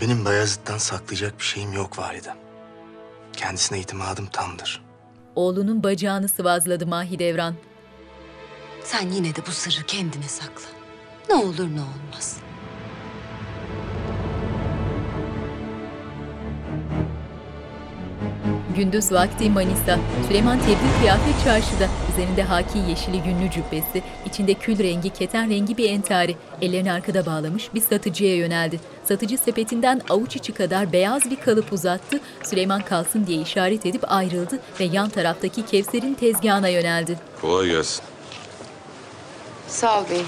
Benim Bayezid'den saklayacak bir şeyim yok validem. Kendisine itimadım tamdır. Oğlunun bacağını sıvazladı Mahidevran. Sen yine de bu sırrı kendine sakla. Ne olur ne olmaz. Gündüz vakti Manisa. Süleyman tebdil kıyafet çarşıda. Üzerinde haki yeşili yünlü cübbesi, içinde kül rengi, keten rengi bir entari. Ellerini arkada bağlamış bir satıcıya yöneldi. Satıcı sepetinden avuç içi kadar beyaz bir kalıp uzattı. Süleyman kalsın diye işaret edip ayrıldı ve yan taraftaki Kevser'in tezgahına yöneldi. Kolay gelsin. Sağ ol beyim.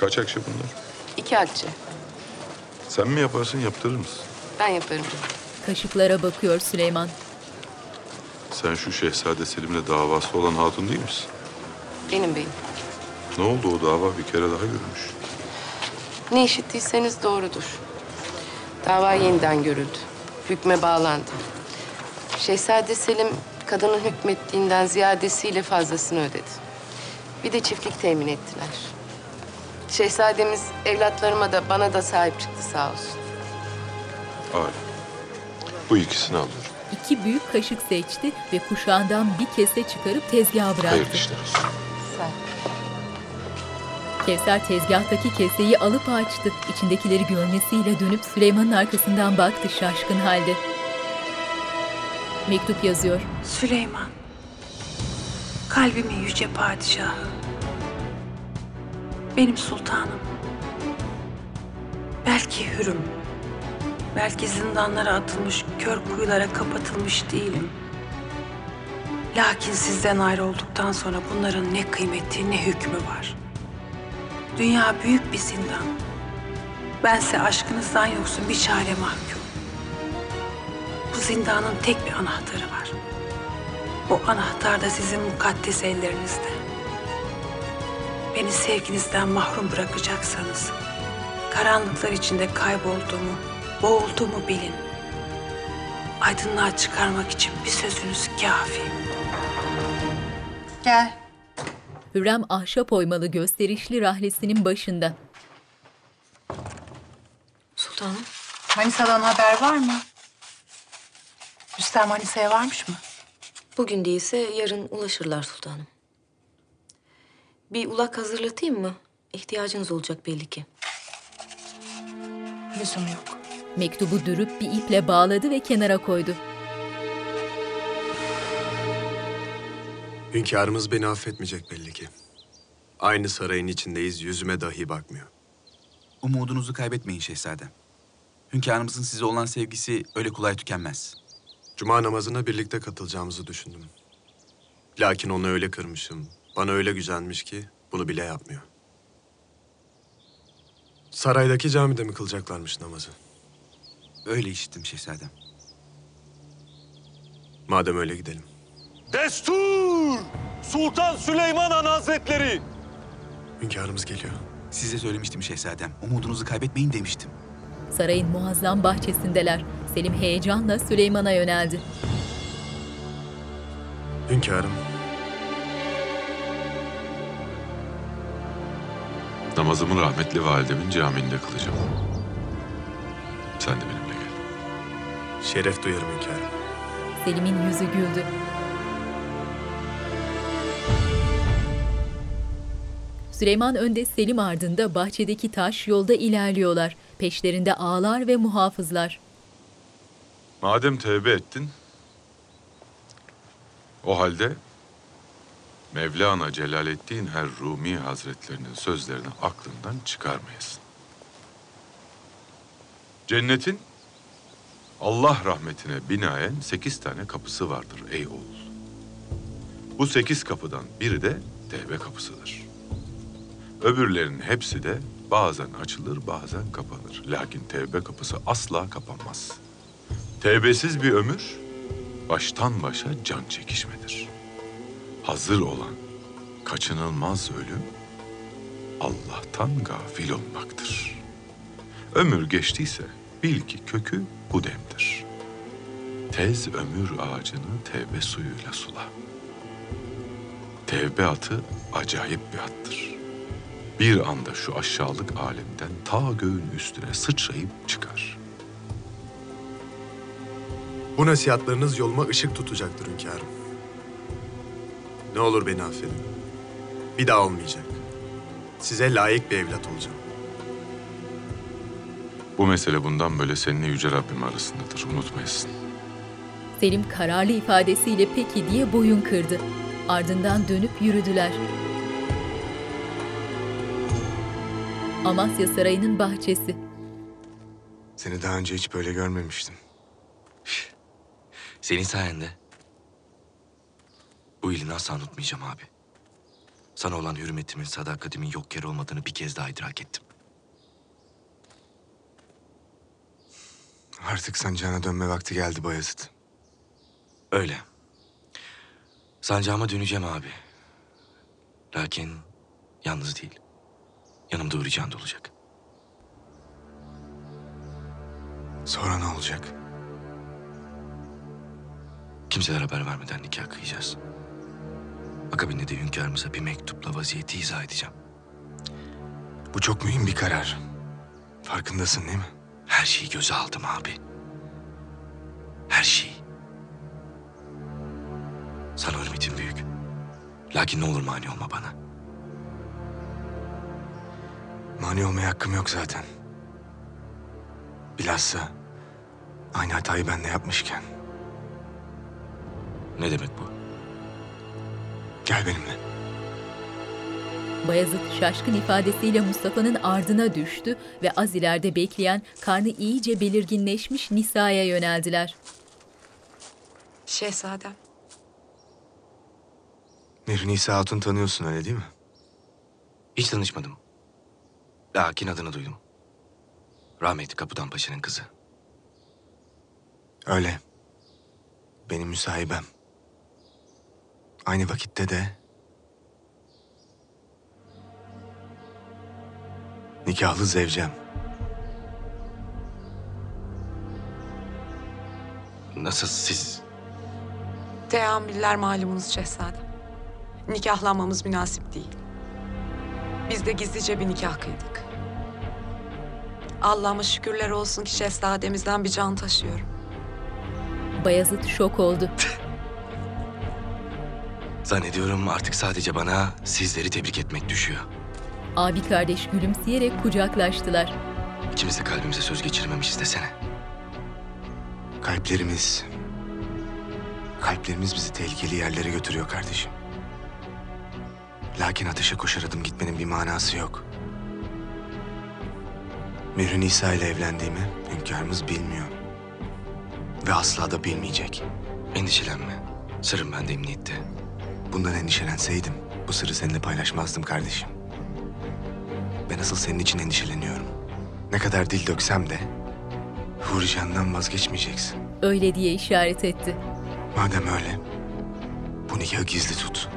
Kaç akçe bunlar? İki akçe. Sen mi yaparsın, yaptırır mısın? Ben yaparım. Kaşıklara bakıyor Süleyman. Sen şu Şehzade Selim'le davası olan hatun değil misin? Benim beyim. Ne oldu o dava bir kere daha görülmüş. Ne işittiyseniz doğrudur. Dava yeniden görüldü. Hükme bağlandı. Şehzade Selim kadının hükmettiğinden ziyadesiyle fazlasını ödedi. Bir de çiftlik temin ettiler. Şehzademiz evlatlarıma da bana da sahip çıktı sağ olsun. Âlâ. Bu ikisini alıyorum. İki büyük kaşık seçti ve kuşağından bir kese çıkarıp tezgaha bıraktı. Hayırlı işler olsun. Kevser tezgahtaki keseyi alıp açtı. İçindekileri görmesiyle dönüp Süleyman'ın arkasından baktı şaşkın halde. Mektup yazıyor. Süleyman, kalbimin yüce padişahı, benim sultanım. Belki hürüm, belki zindanlara atılmış, kör kuyulara kapatılmış değilim. Lakin sizden ayrı olduktan sonra bunların ne kıymeti ne hükmü var. Dünya büyük bir zindan. Bense aşkınızdan yoksun bir çare mahkum. Bu zindanın tek bir anahtarı var. O anahtar da sizin mukaddes ellerinizde. Beni sevginizden mahrum bırakacaksanız, karanlıklar içinde kaybolduğumu, boğulduğumu bilin. Aydınlığa çıkarmak için bir sözünüz kafi. Gel. Hürrem ahşap oymalı gösterişli rahlesinin başında. Sultanım. Manisa'dan haber var mı? Rüstem Manisa'ya varmış mı? Bugün değilse yarın ulaşırlar sultanım. Bir ulak hazırlatayım mı? İhtiyacınız olacak belli ki. Lüzum yok. Mektubu dürüp bir iple bağladı ve kenara koydu. Hünkârımız beni affetmeyecek belli ki. Aynı sarayın içindeyiz, yüzüme dahi bakmıyor. Umudunuzu kaybetmeyin şehzadem. Hünkârımızın size olan sevgisi öyle kolay tükenmez. Cuma namazına birlikte katılacağımızı düşündüm. Lakin onu öyle kırmışım, bana öyle gücenmiş ki bunu bile yapmıyor. Saraydaki camide mi kılacaklarmış namazı? Öyle işittim şehzadem. Madem öyle gidelim. Destur! Sultan Süleyman Han Hazretleri! Hünkârımız geliyor. Size söylemiştim şehzadem. Umudunuzu kaybetmeyin demiştim. Sarayın muazzam bahçesindeler. Selim heyecanla Süleyman'a yöneldi. Hünkârım, Namazımı rahmetli validemin camiinde kılacağım. Sen de benimle gel. Şeref duyarım hünkârım. Selim'in yüzü güldü. Süleyman önde Selim ardında bahçedeki taş yolda ilerliyorlar. Peşlerinde ağlar ve muhafızlar. Madem tevbe ettin, o halde Mevlana Celaleddin her Rumi Hazretlerinin sözlerini aklından çıkarmayasın. Cennetin Allah rahmetine binaen sekiz tane kapısı vardır ey oğul. Bu sekiz kapıdan biri de tevbe kapısıdır. Öbürlerinin hepsi de bazen açılır bazen kapanır. Lakin tevbe kapısı asla kapanmaz. Tevbesiz bir ömür baştan başa can çekişmedir. Hazır olan kaçınılmaz ölüm Allah'tan gafil olmaktır. Ömür geçtiyse bil ki kökü kudemdir. Tez ömür ağacını tevbe suyuyla sula. Tevbe atı acayip bir attır. Bir anda şu aşağılık alemden ta göğün üstüne sıçrayıp çıkar. Bu nasihatlarınız yoluma ışık tutacaktır hünkârım. Ne olur beni affedin. Bir daha olmayacak. Size layık bir evlat olacağım. Bu mesele bundan böyle seninle Yüce Rabbim arasındadır. Unutmayasın. Selim kararlı ifadesiyle peki diye boyun kırdı. Ardından dönüp yürüdüler. Amasya Sarayı'nın bahçesi. Seni daha önce hiç böyle görmemiştim. Senin sayende. Bu iyiliğini asla unutmayacağım abi. Sana olan hürmetimin, sadakatimin yok yere olmadığını bir kez daha idrak ettim. Artık sancağına dönme vakti geldi Bayezid. Öyle. Sancağıma döneceğim abi. Lakin yalnız değil. Yanımda Uğur Can da olacak. Sonra ne olacak? Kimselere haber vermeden nikah kıyacağız. Akabinde de hünkârımıza bir mektupla vaziyeti izah edeceğim. Bu çok mühim bir karar. Farkındasın değil mi? Her şeyi göze aldım abi. Her şeyi. Sana hürmetim büyük. Lakin ne olur mani olma bana. Mani olmaya hakkım yok zaten. Bilhassa aynı hatayı ben de yapmışken. Ne demek bu? Gel benimle. Bayezid şaşkın ifadesiyle Mustafa'nın ardına düştü ve az ileride bekleyen karnı iyice belirginleşmiş Nisa'ya yöneldiler. Şehzadem. Mir Nisa Hatun tanıyorsun öyle değil mi? Hiç tanışmadım. Lakin adını duydum. Rahmetli Kapıdan Paşa'nın kızı. Öyle. Benim müsahibem. Aynı vakitte de... Nikahlı zevcem. Nasıl siz? Teamüller malumunuz şehzadem. Nikahlanmamız münasip değil. Biz de gizlice bir nikah kıydık. Allah'ıma şükürler olsun ki şehzademizden bir can taşıyorum. Bayezid şok oldu. [LAUGHS] Zannediyorum artık sadece bana sizleri tebrik etmek düşüyor. Abi kardeş gülümseyerek kucaklaştılar. İkimiz de kalbimize söz geçirmemişiz desene. Kalplerimiz... Kalplerimiz bizi tehlikeli yerlere götürüyor kardeşim. Lakin ateşe koşar adım gitmenin bir manası yok. Mihri Nisa ile evlendiğimi hünkârımız bilmiyor. Ve asla da bilmeyecek. Endişelenme. Sırrım bende emniyette. Bundan endişelenseydim bu sırrı seninle paylaşmazdım kardeşim. Ben asıl senin için endişeleniyorum. Ne kadar dil döksem de Hurican'dan vazgeçmeyeceksin. Öyle diye işaret etti. Madem öyle, bu nikahı gizli tut.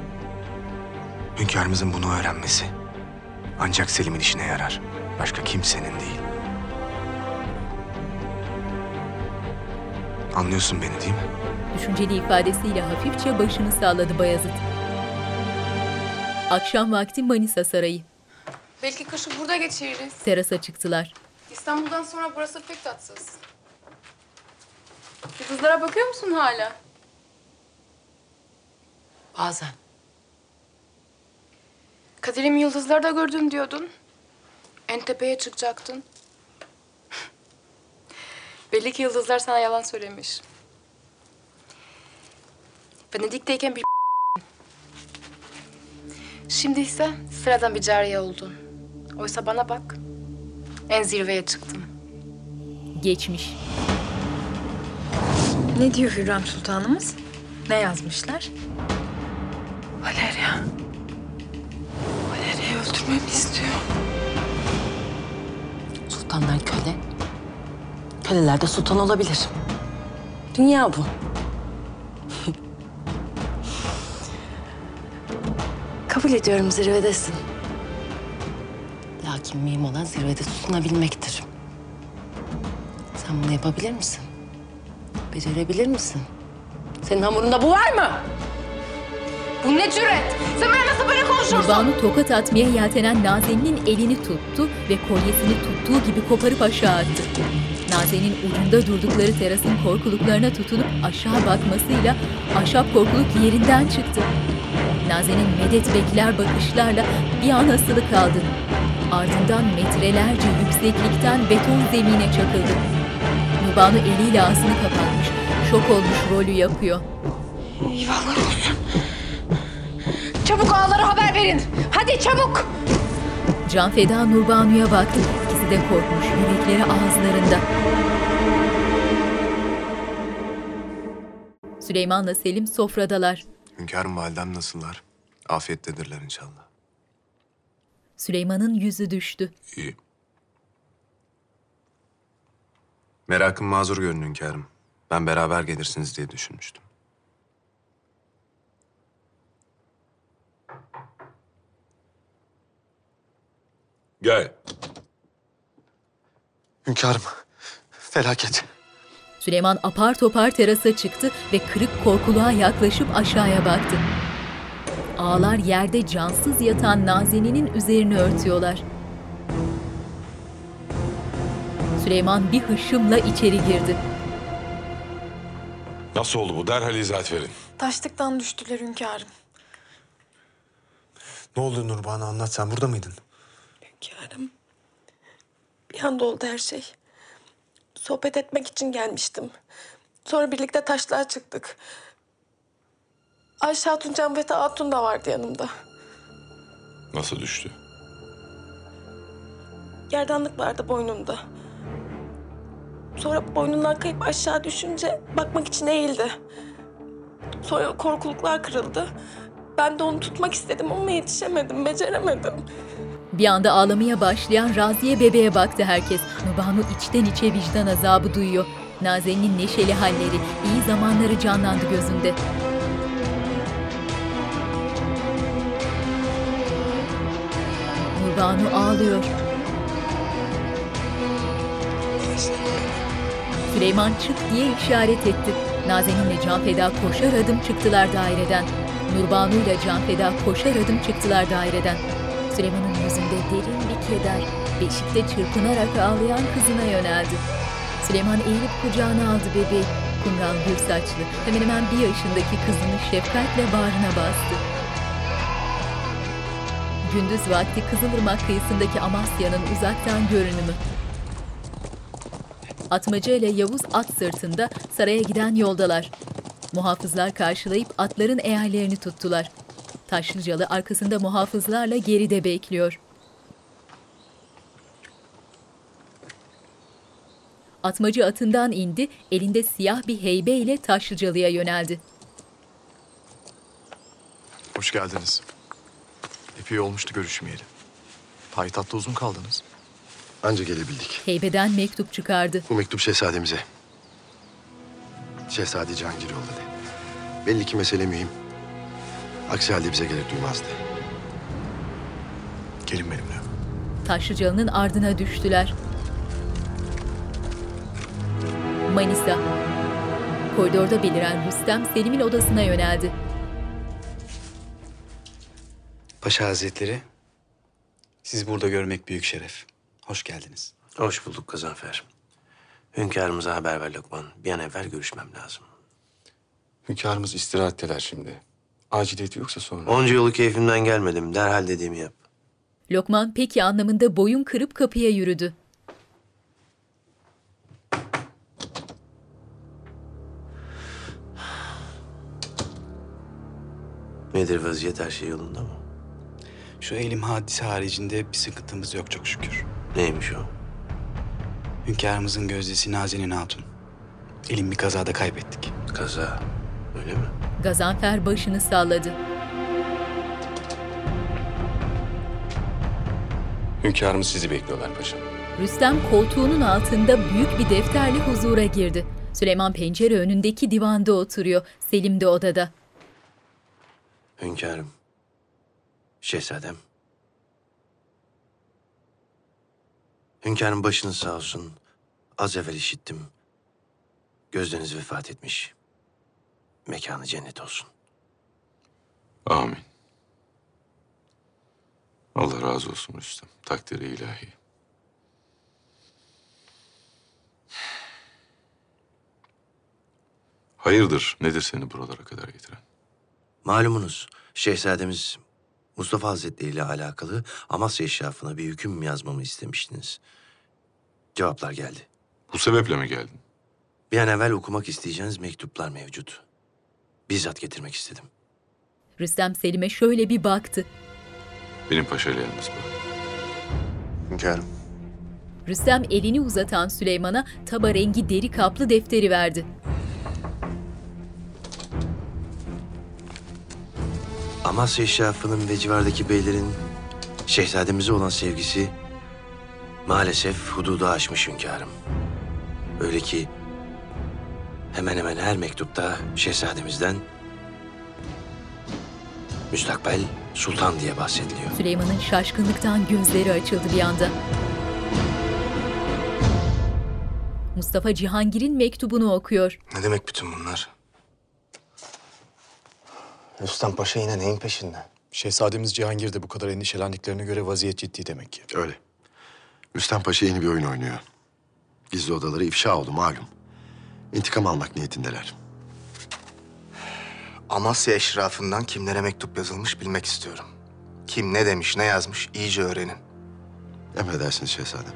Hünkârımızın bunu öğrenmesi ancak Selim'in işine yarar. Başka kimsenin değil. Anlıyorsun beni değil mi? Düşünceli ifadesiyle hafifçe başını salladı Bayezid. Akşam vakti Manisa Sarayı. Belki kışı burada geçiririz. Terasa çıktılar. İstanbul'dan sonra burası pek tatsız. Yıldızlara bakıyor musun hala? Bazen. Kadir'imi yıldızlarda gördüm diyordun. En tepeye çıkacaktın. [LAUGHS] Belli ki yıldızlar sana yalan söylemiş. Venedik'teyken bir [LAUGHS] Şimdi ise sıradan bir cariye oldun. Oysa bana bak. En zirveye çıktım. Geçmiş. Ne diyor Hürrem Sultanımız? Ne yazmışlar? Valeria. Valeria'yı öldürmemi istiyor. Sultanlar köle. Köleler de sultan olabilir. Dünya bu. Kabul ediyorum zirvedesin. Lakin mühim olan zirvede tutunabilmektir. Sen bunu yapabilir misin? Becerebilir misin? Senin hamurunda bu var mı? Bu ne cüret? Sen bana nasıl böyle konuşursun? Nurbanu tokat atmaya yeltenen Nazen'in elini tuttu ve kolyesini tuttuğu gibi koparıp aşağı attı. Nazen'in ucunda durdukları terasın korkuluklarına tutunup aşağı bakmasıyla ahşap korkuluk yerinden çıktı. Nazen'in medet bekler bakışlarla bir an asılı kaldı. Ardından metrelerce yükseklikten beton zemine çakıldı. Nurbanu eliyle ağzını kapatmış, şok olmuş rolü yapıyor. Eyvallah olsun. Çabuk ağalara haber verin. Hadi çabuk. Can Feda Nurbanu'ya baktı. İkisi de korkmuş, yürekleri ağızlarında. Süleyman'la Selim sofradalar. Hünkârım validem nasıllar? Afiyettedirler inşallah. Süleyman'ın yüzü düştü. İyi. Merakım mazur görün hünkârım. Ben beraber gelirsiniz diye düşünmüştüm. Gel. Hünkârım, felaket. Süleyman apar topar terasa çıktı ve kırık korkuluğa yaklaşıp aşağıya baktı. Ağlar yerde cansız yatan Nazenin'in üzerini örtüyorlar. Süleyman bir hışımla içeri girdi. Nasıl oldu bu? Derhal izahat verin. Taşlıktan düştüler hünkârım. Ne oldu Nurbanu anlat sen burada mıydın? Hünkârım. Bir anda oldu her şey. Sohbet etmek için gelmiştim. Sonra birlikte taşlığa çıktık. Ayşe Hatun, Canbete Hatun da vardı yanımda. Nasıl düştü? Gerdanlık vardı boynunda. Sonra boynundan kayıp aşağı düşünce bakmak için eğildi. Sonra korkuluklar kırıldı. Ben de onu tutmak istedim ama yetişemedim, beceremedim. Bir anda ağlamaya başlayan Raziye bebeğe baktı herkes. Nurbanu içten içe vicdan azabı duyuyor. Nazen'in neşeli halleri, iyi zamanları canlandı gözünde. Nurbanu ağlıyor. Süleyman çık diye işaret etti. Nazen'inle Can Feda koşar adım çıktılar daireden. Nurbanu ile Can Feda koşar adım çıktılar daireden. Süleyman'ın yüzünde derin bir keder, beşikte çırpınarak ağlayan kızına yöneldi. Süleyman eğilip kucağına aldı bebeği. Kumral gül saçlı, hemen hemen bir yaşındaki kızını şefkatle bağrına bastı. Gündüz vakti Kızılırmak kıyısındaki Amasya'nın uzaktan görünümü. Atmaca ile Yavuz at sırtında saraya giden yoldalar. Muhafızlar karşılayıp atların eğerlerini tuttular. Taşlıcalı arkasında muhafızlarla geride bekliyor. Atmacı atından indi, elinde siyah bir heybe ile Taşlıcalı'ya yöneldi. Hoş geldiniz. Epey olmuştu görüşmeyeli. Payitahtta uzun kaldınız. Anca gelebildik. Heybeden mektup çıkardı. Bu mektup şehzademize. Şehzade Cihangir yolladı. Belli ki mesele mühim. Aksi halde bize gerek duymazdı. Gelin benimle. Taşlıcalı'nın ardına düştüler. Manisa. Koridorda beliren Rüstem Selim'in odasına yöneldi. Paşa Hazretleri, sizi burada görmek büyük şeref. Hoş geldiniz. Hoş bulduk Gazanfer. Hünkârımıza haber ver Lokman. Bir an evvel görüşmem lazım. Hünkârımız istirahatteler şimdi. Aciliyeti yoksa sonra. Onca yolu keyfimden gelmedim. Derhal dediğimi yap. Lokman peki anlamında boyun kırıp kapıya yürüdü. Nedir vaziyet her şey yolunda mı? Şu elim hadise haricinde bir sıkıntımız yok çok şükür. Neymiş o? Hünkârımızın gözdesi Nazenin Hatun. Elim bir kazada kaybettik. Kaza, öyle mi? Gazanfer başını salladı. Hünkârımız sizi bekliyorlar paşam. Rüstem koltuğunun altında büyük bir defterle huzura girdi. Süleyman pencere önündeki divanda oturuyor. Selim de odada. Hünkârım. Şehzadem. Hünkârım başınız sağ olsun. Az evvel işittim. Gözleriniz vefat etmiş. Mekanı cennet olsun. Amin. Allah razı olsun Rüstem. Takdiri ilahi. Hayırdır? Nedir seni buralara kadar getiren? Malumunuz şehzademiz Mustafa Hazretleri ile alakalı Amasya eşrafına bir hüküm yazmamı istemiştiniz. Cevaplar geldi. Bu sebeple mi geldin? Bir an evvel okumak isteyeceğiniz mektuplar mevcut. Bizzat getirmek istedim. Rüstem Selim'e şöyle bir baktı. Benim paşayla yalnız bırak. Hünkârım. Rüstem elini uzatan Süleyman'a taba rengi deri kaplı defteri verdi. Amasya eşrafının ve civardaki beylerin Şehzademize olan sevgisi maalesef hududu aşmış hünkârım. Öyle ki hemen hemen her mektupta şehzademizden müstakbel sultan diye bahsediliyor. Süleyman'ın şaşkınlıktan gözleri açıldı bir anda. Mustafa Cihangir'in mektubunu okuyor. Ne demek bütün bunlar? Rüstem Paşa yine neyin peşinde? Şehzademiz Cihangir de bu kadar endişelendiklerine göre vaziyet ciddi demek ki. Öyle. Rüstem Paşa yeni bir oyun oynuyor. Gizli odaları ifşa oldu malum. İntikam almak niyetindeler. Amasya eşrafından kimlere mektup yazılmış bilmek istiyorum. Kim ne demiş, ne yazmış iyice öğrenin. Emredersiniz şehzadem.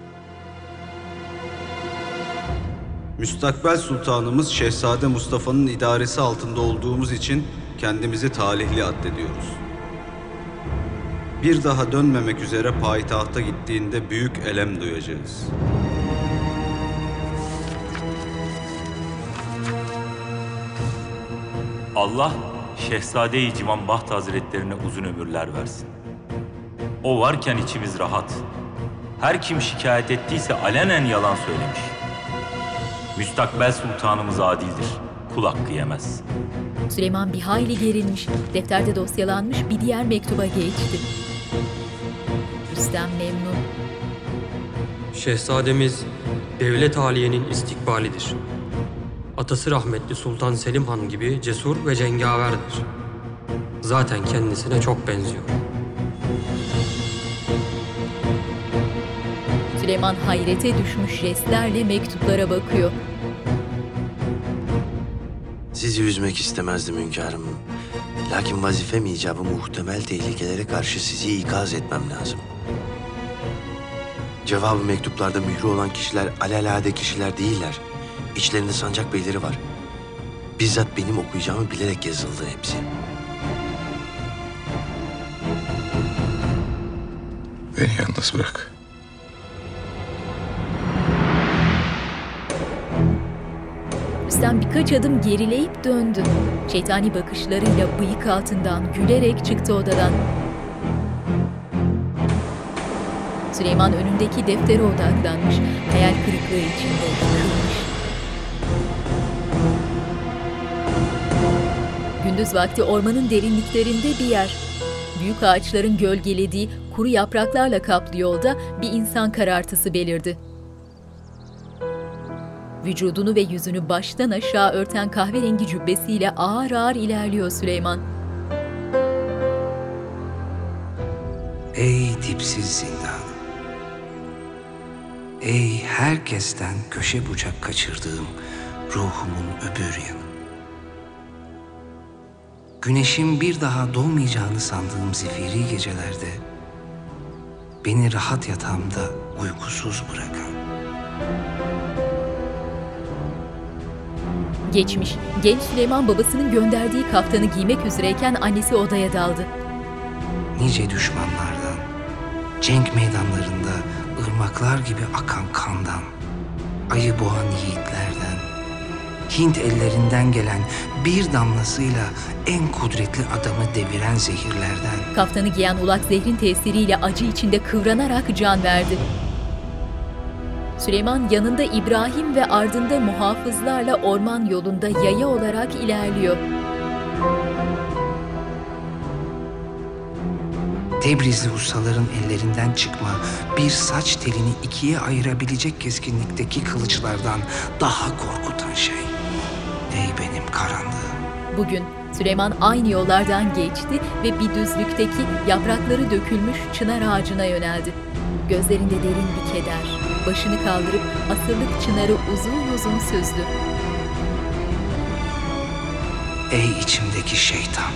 Müstakbel sultanımız Şehzade Mustafa'nın idaresi altında olduğumuz için kendimizi talihli addediyoruz. Bir daha dönmemek üzere payitahta gittiğinde büyük elem duyacağız. Allah Şehzade-i Civan Baht Hazretlerine uzun ömürler versin. O varken içimiz rahat. Her kim şikayet ettiyse alenen yalan söylemiş. Müstakbel sultanımız adildir. Kul hakkı yemez. Süleyman bir hayli gerilmiş, defterde dosyalanmış bir diğer mektuba geçti. Rüstem memnun. Şehzademiz devlet aliyenin istikbalidir. Atası rahmetli Sultan Selim Han gibi cesur ve cengaverdir. Zaten kendisine çok benziyor. Süleyman hayrete düşmüş jestlerle mektuplara bakıyor. Sizi üzmek istemezdim hünkârım. Lakin vazifem icabı muhtemel tehlikelere karşı sizi ikaz etmem lazım. Cevabı mektuplarda mührü olan kişiler alelade kişiler değiller. İçlerinde sancak beyleri var. Bizzat benim okuyacağımı bilerek yazıldı hepsi. Beni yalnız bırak. Rüstem birkaç adım gerileyip döndü. Şeytani bakışlarıyla bıyık altından gülerek çıktı odadan. Süleyman önündeki deftere odaklanmış, hayal kırıklığı içinde Gündüz vakti ormanın derinliklerinde bir yer. Büyük ağaçların gölgelediği kuru yapraklarla kaplı yolda bir insan karartısı belirdi. Vücudunu ve yüzünü baştan aşağı örten kahverengi cübbesiyle ağır ağır ilerliyor Süleyman. Ey dipsiz zindan. Ey herkesten köşe bucak kaçırdığım ruhumun öbür yanı. Güneşin bir daha doğmayacağını sandığım zifiri gecelerde beni rahat yatağımda uykusuz bırakan. Geçmiş, genç Süleyman babasının gönderdiği kaftanı giymek üzereyken annesi odaya daldı. Nice düşmanlardan, cenk meydanlarında ırmaklar gibi akan kandan, ayı boğan yiğitlerden, Hint ellerinden gelen bir damlasıyla en kudretli adamı deviren zehirlerden, Kaftanı giyen ulak zehrin tesiriyle acı içinde kıvranarak can verdi. Süleyman yanında İbrahim ve ardında muhafızlarla orman yolunda yaya olarak ilerliyor. Tebrizli ustaların ellerinden çıkma bir saç telini ikiye ayırabilecek keskinlikteki kılıçlardan daha korkutan şey. Ey benim karanlığım. Bugün Süleyman aynı yollardan geçti ve bir düzlükteki yaprakları dökülmüş çınar ağacına yöneldi. Gözlerinde derin bir keder, başını kaldırıp asırlık çınarı uzun uzun süzdü. Ey içimdeki şeytan.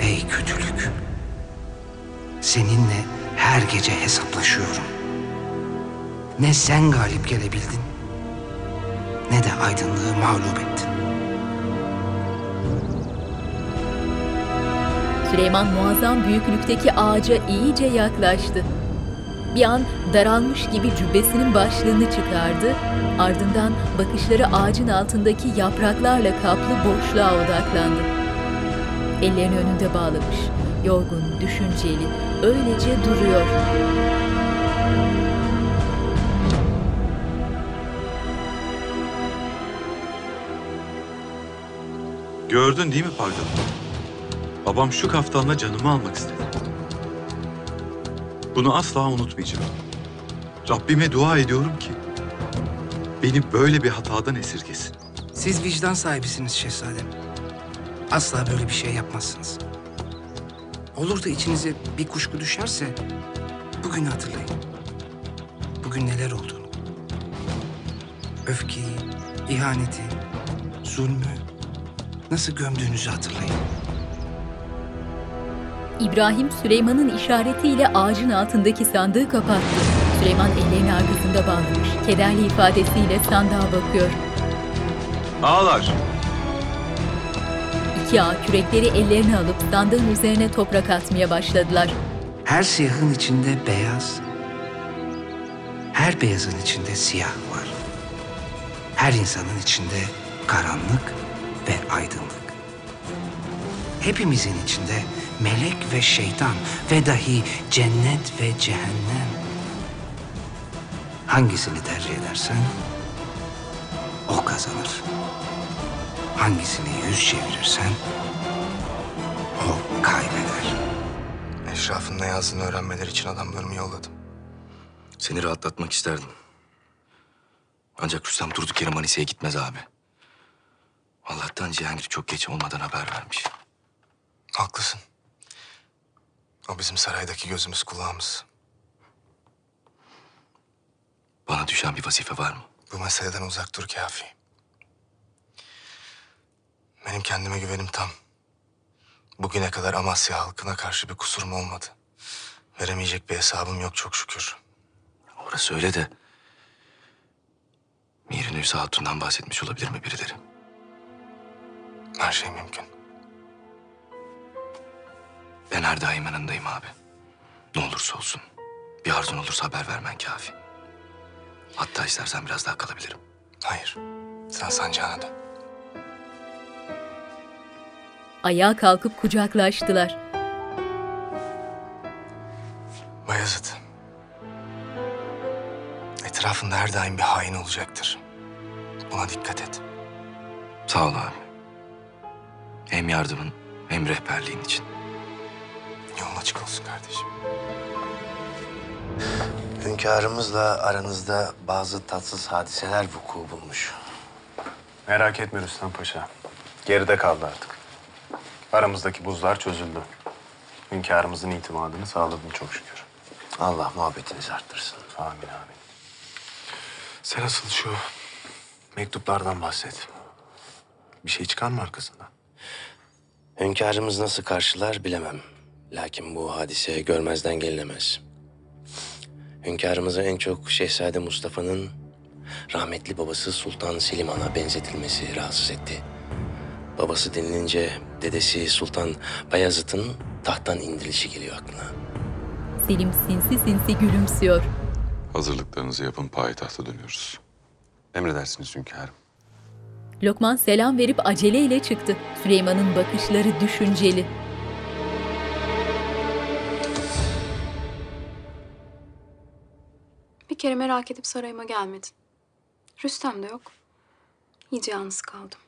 Ey kötülük. Seninle her gece hesaplaşıyorum. Ne sen galip gelebildin, ne de aydınlığı mağlup ettin. Süleyman muazzam büyüklükteki ağaca iyice yaklaştı. Bir an daralmış gibi cübbesinin başlığını çıkardı, ardından bakışları ağacın altındaki yapraklarla kaplı boşluğa odaklandı. Ellerini önünde bağlamış, Yorgun, düşünceli, öylece duruyor. Gördün değil mi Pargalı? Babam şu kaftanla canımı almak istedi. Bunu asla unutmayacağım. Rabbime dua ediyorum ki beni böyle bir hatadan esirgesin. Siz vicdan sahibisiniz şehzadem. Asla böyle bir şey yapmazsınız. Olur da içinize bir kuşku düşerse bugün hatırlayın. Bugün neler olduğunu. Öfkeyi, ihaneti, zulmü nasıl gömdüğünüzü hatırlayın. İbrahim Süleyman'ın işaretiyle ağacın altındaki sandığı kapattı. Süleyman ellerini arkasında bağlamış, kederli ifadesiyle sandığa bakıyor. Ağlar. İki ağa kürekleri ellerine alıp sandığın üzerine toprak atmaya başladılar. Her siyahın içinde beyaz, her beyazın içinde siyah var. Her insanın içinde karanlık ve aydınlık. Hepimizin içinde melek ve şeytan ve dahi cennet ve cehennem. Hangisini tercih edersen o kazanır. Hangisini yüz çevirirsen o kaybeder. Eşrafın ne yazdığını öğrenmeleri için adamlarımı yolladım. Seni rahatlatmak isterdim. Ancak Rüstem durduk yere Manisa'ya gitmez abi. Allah'tan Cihangir çok geç olmadan haber vermiş. Haklısın. O bizim saraydaki gözümüz kulağımız. Bana düşen bir vazife var mı? Bu meseleden uzak dur kafi. Benim kendime güvenim tam. Bugüne kadar Amasya halkına karşı bir kusurum olmadı. Veremeyecek bir hesabım yok çok şükür. Orası öyle de... Mirin Hüsa Hatun'dan bahsetmiş olabilir mi birileri? Her şey mümkün. Ben her daim yanındayım abi. Ne olursa olsun. Bir arzun olursa haber vermen kafi. Hatta istersen biraz daha kalabilirim. Hayır. Sen sancağına dön. Ayağa kalkıp kucaklaştılar. Bayezid. Etrafında her daim bir hain olacaktır. Buna dikkat et. Sağ ol abi. Hem yardımın hem rehberliğin için. Yolun açık olsun kardeşim. Hünkârımızla aranızda bazı tatsız hadiseler vuku bulmuş. Merak etme Rüstem Paşa. Geride kaldı artık. Aramızdaki buzlar çözüldü. Hünkârımızın itimadını sağladın çok şükür. Allah muhabbetinizi arttırsın. Amin amin. Sen asıl şu mektuplardan bahset. Bir şey çıkar mı arkasından? Hünkârımız nasıl karşılar bilemem. Lakin bu hadise görmezden gelinemez. Hünkârımızı en çok Şehzade Mustafa'nın rahmetli babası Sultan Selim Han'a benzetilmesi rahatsız etti. Babası denilince dedesi Sultan Bayezid'in tahttan indirilişi geliyor aklına. Selim sinsi sinsi gülümsüyor. Hazırlıklarınızı yapın payitahta dönüyoruz. Emredersiniz hünkârım. Lokman selam verip aceleyle çıktı. Süleyman'ın bakışları düşünceli. Bir kere merak edip sarayıma gelmedin. Rüstem de yok. İyice yalnız kaldım.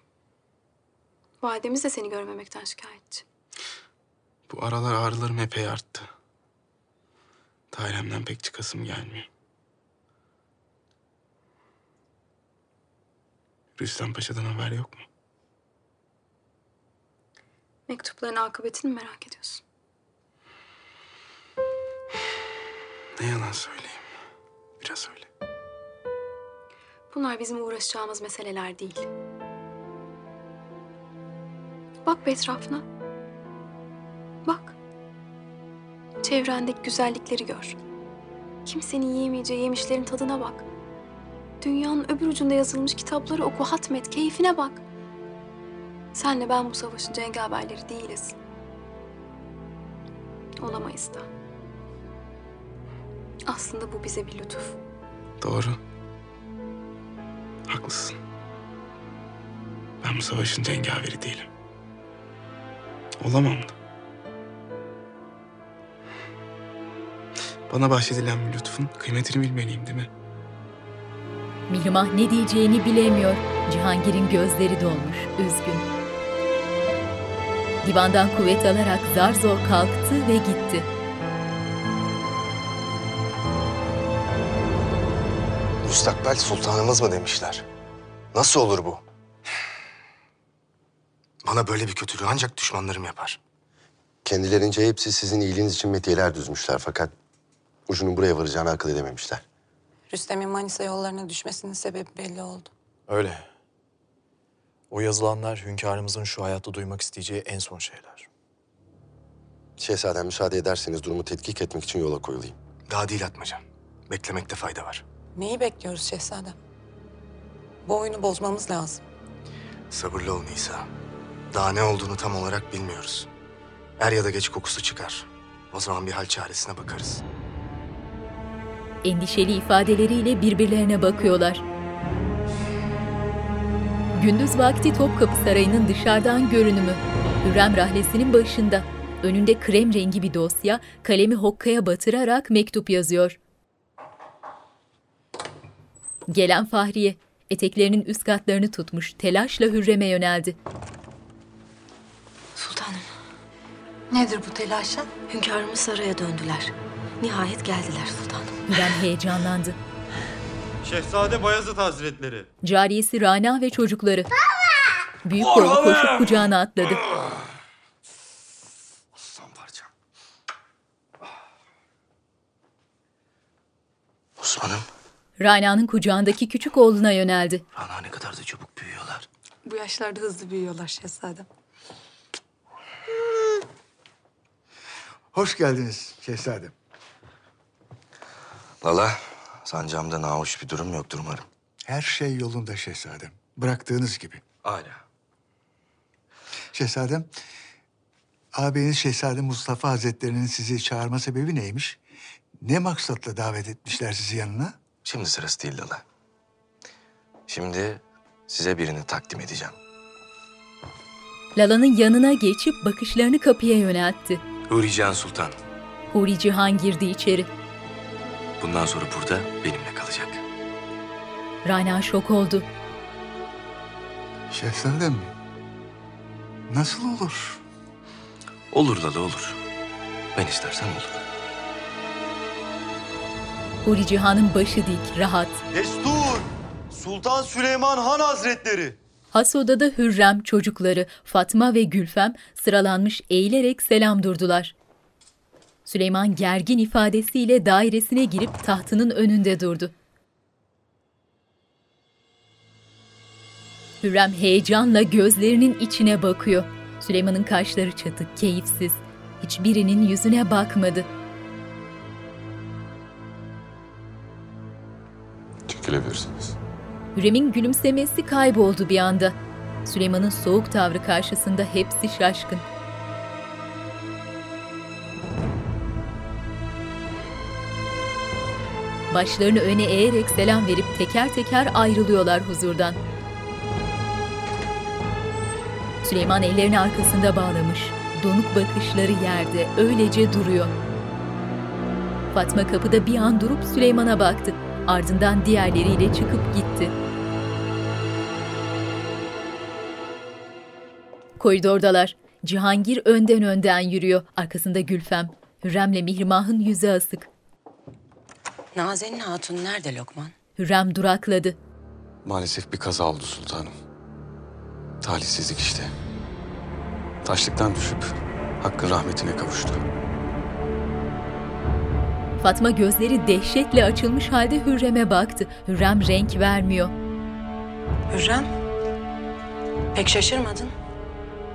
Validemiz de seni görmemekten şikayetçi. Bu aralar ağrılarım epey arttı. Dairemden pek çıkasım gelmiyor. Rüstem Paşa'dan haber yok mu? Mektupların akıbetini mi merak ediyorsun? Ne yalan söyleyeyim. Biraz öyle. Bunlar bizim uğraşacağımız meseleler değil. Bak bir etrafına. Bak. Çevrendeki güzellikleri gör. Kimsenin yiyemeyeceği yemişlerin tadına bak. Dünyanın öbür ucunda yazılmış kitapları oku, hatmet, keyfine bak. Senle ben bu savaşın cengaverleri değiliz. Olamayız da. Aslında bu bize bir lütuf. Doğru. Haklısın. Ben bu savaşın cengaveri değilim. Olamam da. Bana bahşedilen bir lütfun kıymetini bilmeliyim değil mi? Mihrimah ne diyeceğini bilemiyor. Cihangir'in gözleri dolmuş, üzgün. Divandan kuvvet alarak zar zor kalktı ve gitti. Müstakbel sultanımız mı demişler? Nasıl olur bu? Bana böyle bir kötülüğü ancak düşmanlarım yapar. Kendilerince hepsi sizin iyiliğiniz için metiyeler düzmüşler fakat ucunun buraya varacağını akıl edememişler. Rüstem'in Manisa yollarına düşmesinin sebebi belli oldu. Öyle. O yazılanlar hünkârımızın şu hayatta duymak isteyeceği en son şeyler. Şehzadem müsaade ederseniz durumu tetkik etmek için yola koyulayım. Daha değil Atmaca. Beklemekte fayda var. Neyi bekliyoruz şehzadem? Bu oyunu bozmamız lazım. Sabırlı ol Nisa. Daha ne olduğunu tam olarak bilmiyoruz. Er ya da geç kokusu çıkar. O zaman bir hal çaresine bakarız. Endişeli ifadeleriyle birbirlerine bakıyorlar. Gündüz vakti Topkapı Sarayı'nın dışarıdan görünümü. Hürrem rahlesinin başında. Önünde krem rengi bir dosya, kalemi hokkaya batırarak mektup yazıyor. Gelen Fahriye, eteklerinin üst katlarını tutmuş, telaşla Hürrem'e yöneldi. Sultanım, Nedir bu telaşa? hünkârımız saraya döndüler. Nihayet geldiler sultanım. Hürrem heyecanlandı. Şehzade Bayezid Hazretleri. Cariyesi Rana ve çocukları. Büyük oğlu koşup kucağına atladı. Osman'ım, Rana'nın kucağındaki küçük oğluna yöneldi. Rana ne kadar da çabuk büyüyorlar. Bu yaşlarda hızlı büyüyorlar şehzadem. Hoş geldiniz şehzadem. Lala, sancağımda nahoş bir durum yoktur umarım. Her şey yolunda şehzadem. Bıraktığınız gibi. Hala. Şehzadem, ağabeyiniz Şehzade Mustafa Hazretleri'nin sizi çağırma sebebi neymiş? Ne maksatla davet etmişler sizi yanına? Şimdi sırası değil Lala. Şimdi size birini takdim edeceğim. Lala'nın yanına geçip bakışlarını kapıya yöneltti. Huri Cihan Sultan. Huri Cihan girdi içeri. Bundan sonra burada benimle kalacak. Rana şok oldu. Şehzadem, nasıl olur? Olur Lala olur. Ben istersen olur. Huri Cihan'ın başı dik, rahat. Destur! Sultan Süleyman Han Hazretleri. Has odada Hürrem, çocukları, Fatma ve Gülfem sıralanmış eğilerek selam durdular. Süleyman gergin ifadesiyle dairesine girip tahtının önünde durdu. Hürrem heyecanla gözlerinin içine bakıyor. Süleyman'ın kaşları çatık, keyifsiz. Hiçbirinin yüzüne bakmadı. Çekilebilirsiniz. Hürrem'in gülümsemesi kayboldu bir anda. Süleyman'ın soğuk tavrı karşısında hepsi şaşkın. Başlarını öne eğerek selam verip teker teker ayrılıyorlar huzurdan. Süleyman ellerini arkasında bağlamış. Donuk bakışları yerde, öylece duruyor. Fatma kapıda bir an durup Süleyman'a baktı. Ardından diğerleriyle çıkıp gitti. Koridordalar. Cihangir önden önden yürüyor. Arkasında Gülfem. Hürrem'le Mihrimah'ın yüzü asık. Nazenin Hatun nerede Lokman? Hürrem durakladı. Maalesef bir kaza oldu sultanım. Talihsizlik işte. Taşlıktan düşüp hakkın rahmetine kavuştu. Fatma gözleri dehşetle açılmış halde Hürrem'e baktı. Hürrem renk vermiyor. Hürrem, pek şaşırmadın.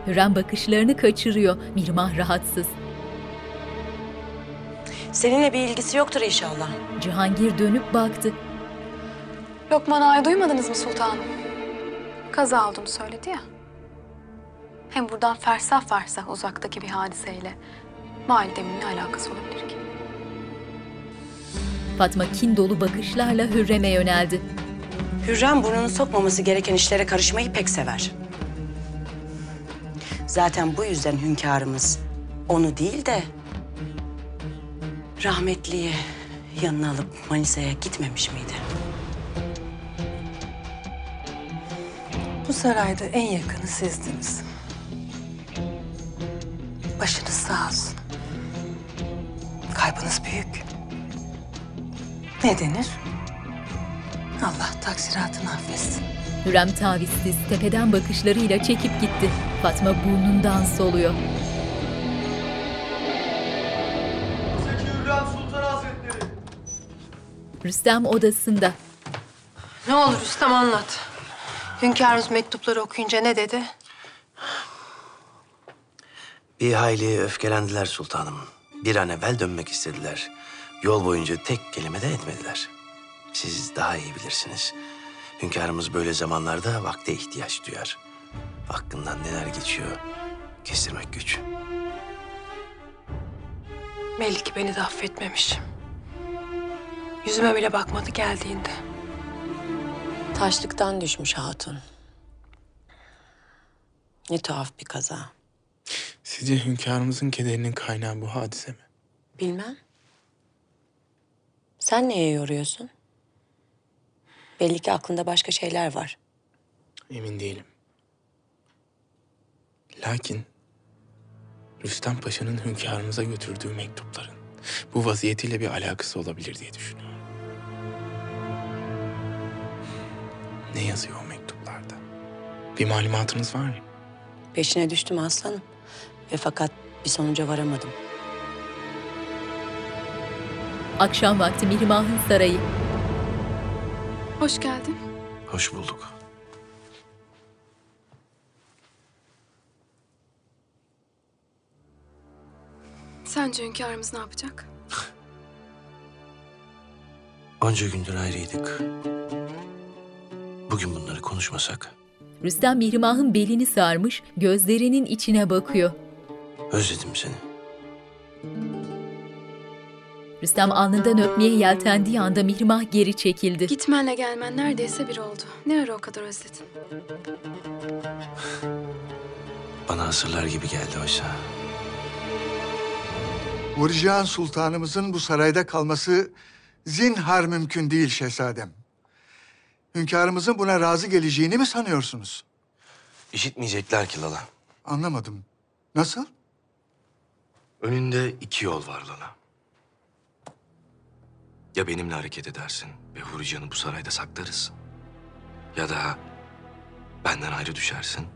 Hürrem bakışlarını kaçırıyor. Mihrimah rahatsız. Seninle bir ilgisi yoktur inşallah. Cihangir dönüp baktı. Lokman Ağa'yı duymadınız mı sultanım? Kaza olduğunu söyledi ya. Hem buradan fersah fersah uzaktaki bir hadiseyle validemin ne alakası olabilir ki? Fatma kin dolu bakışlarla Hürrem'e yöneldi. Hürrem burnunu sokmaması gereken işlere karışmayı pek sever. Zaten bu yüzden hünkârımız onu değil de Rahmetliyi yanına alıp Manisa'ya gitmemiş miydi? Bu sarayda en yakını sizdiniz. Başınız sağ olsun. Kaybınız büyük. Ne denir? Allah taksiratını affetsin. Hürrem tavizsiz tepeden bakışlarıyla çekip gitti. Fatma burnundan soluyor. Rüstem odasında. Ne olur Rüstem anlat. Hünkârımız mektupları okuyunca ne dedi? Bir hayli öfkelendiler sultanım. Bir an evvel dönmek istediler. Yol boyunca tek kelime de etmediler. Siz daha iyi bilirsiniz. Hünkârımız böyle zamanlarda vakte ihtiyaç duyar. Hakkından neler geçiyor kestirmek güç. Belli ki beni de affetmemiş. Yüzüme bile bakmadı geldiğinde. Taşlıktan düşmüş hatun. Ne tuhaf bir kaza. Sizce hünkârımızın kederinin kaynağı bu hadise mi? Bilmem. Sen neye yoruyorsun? Belli ki aklında başka şeyler var. Emin değilim. Lakin Rüstem Paşa'nın hünkârımıza götürdüğü mektupların bu vaziyetiyle bir alakası olabilir diye düşünüyorum. Ne yazıyor o mektuplarda? Bir malumatınız var mı? Peşine düştüm aslanım. Ve fakat bir sonuca varamadım. Akşam vakti Mihrimah'ın sarayı. Hoş geldin. Hoş bulduk. Sence hünkârımız ne yapacak? [LAUGHS] Onca gündür ayrıydık. Bugün bunları konuşmasak. Rüstem Mihrimah'ın belini sarmış, gözlerinin içine bakıyor. Özledim seni. Rüstem alnından öpmeye yeltendiği anda Mihrimah geri çekildi. Gitmenle gelmen neredeyse bir oldu. Ne ara o kadar özledin? Bana asırlar gibi geldi oysa. Hurican Sultanımızın bu sarayda kalması zinhar mümkün değil şehzadem. Hünkârımızın buna razı geleceğini mi sanıyorsunuz? İşitmeyecekler ki Lala. Anlamadım. Nasıl? Önünde iki yol var Lala. Ya benimle hareket edersin ve Hurican'ı bu sarayda saklarız. Ya da benden ayrı düşersin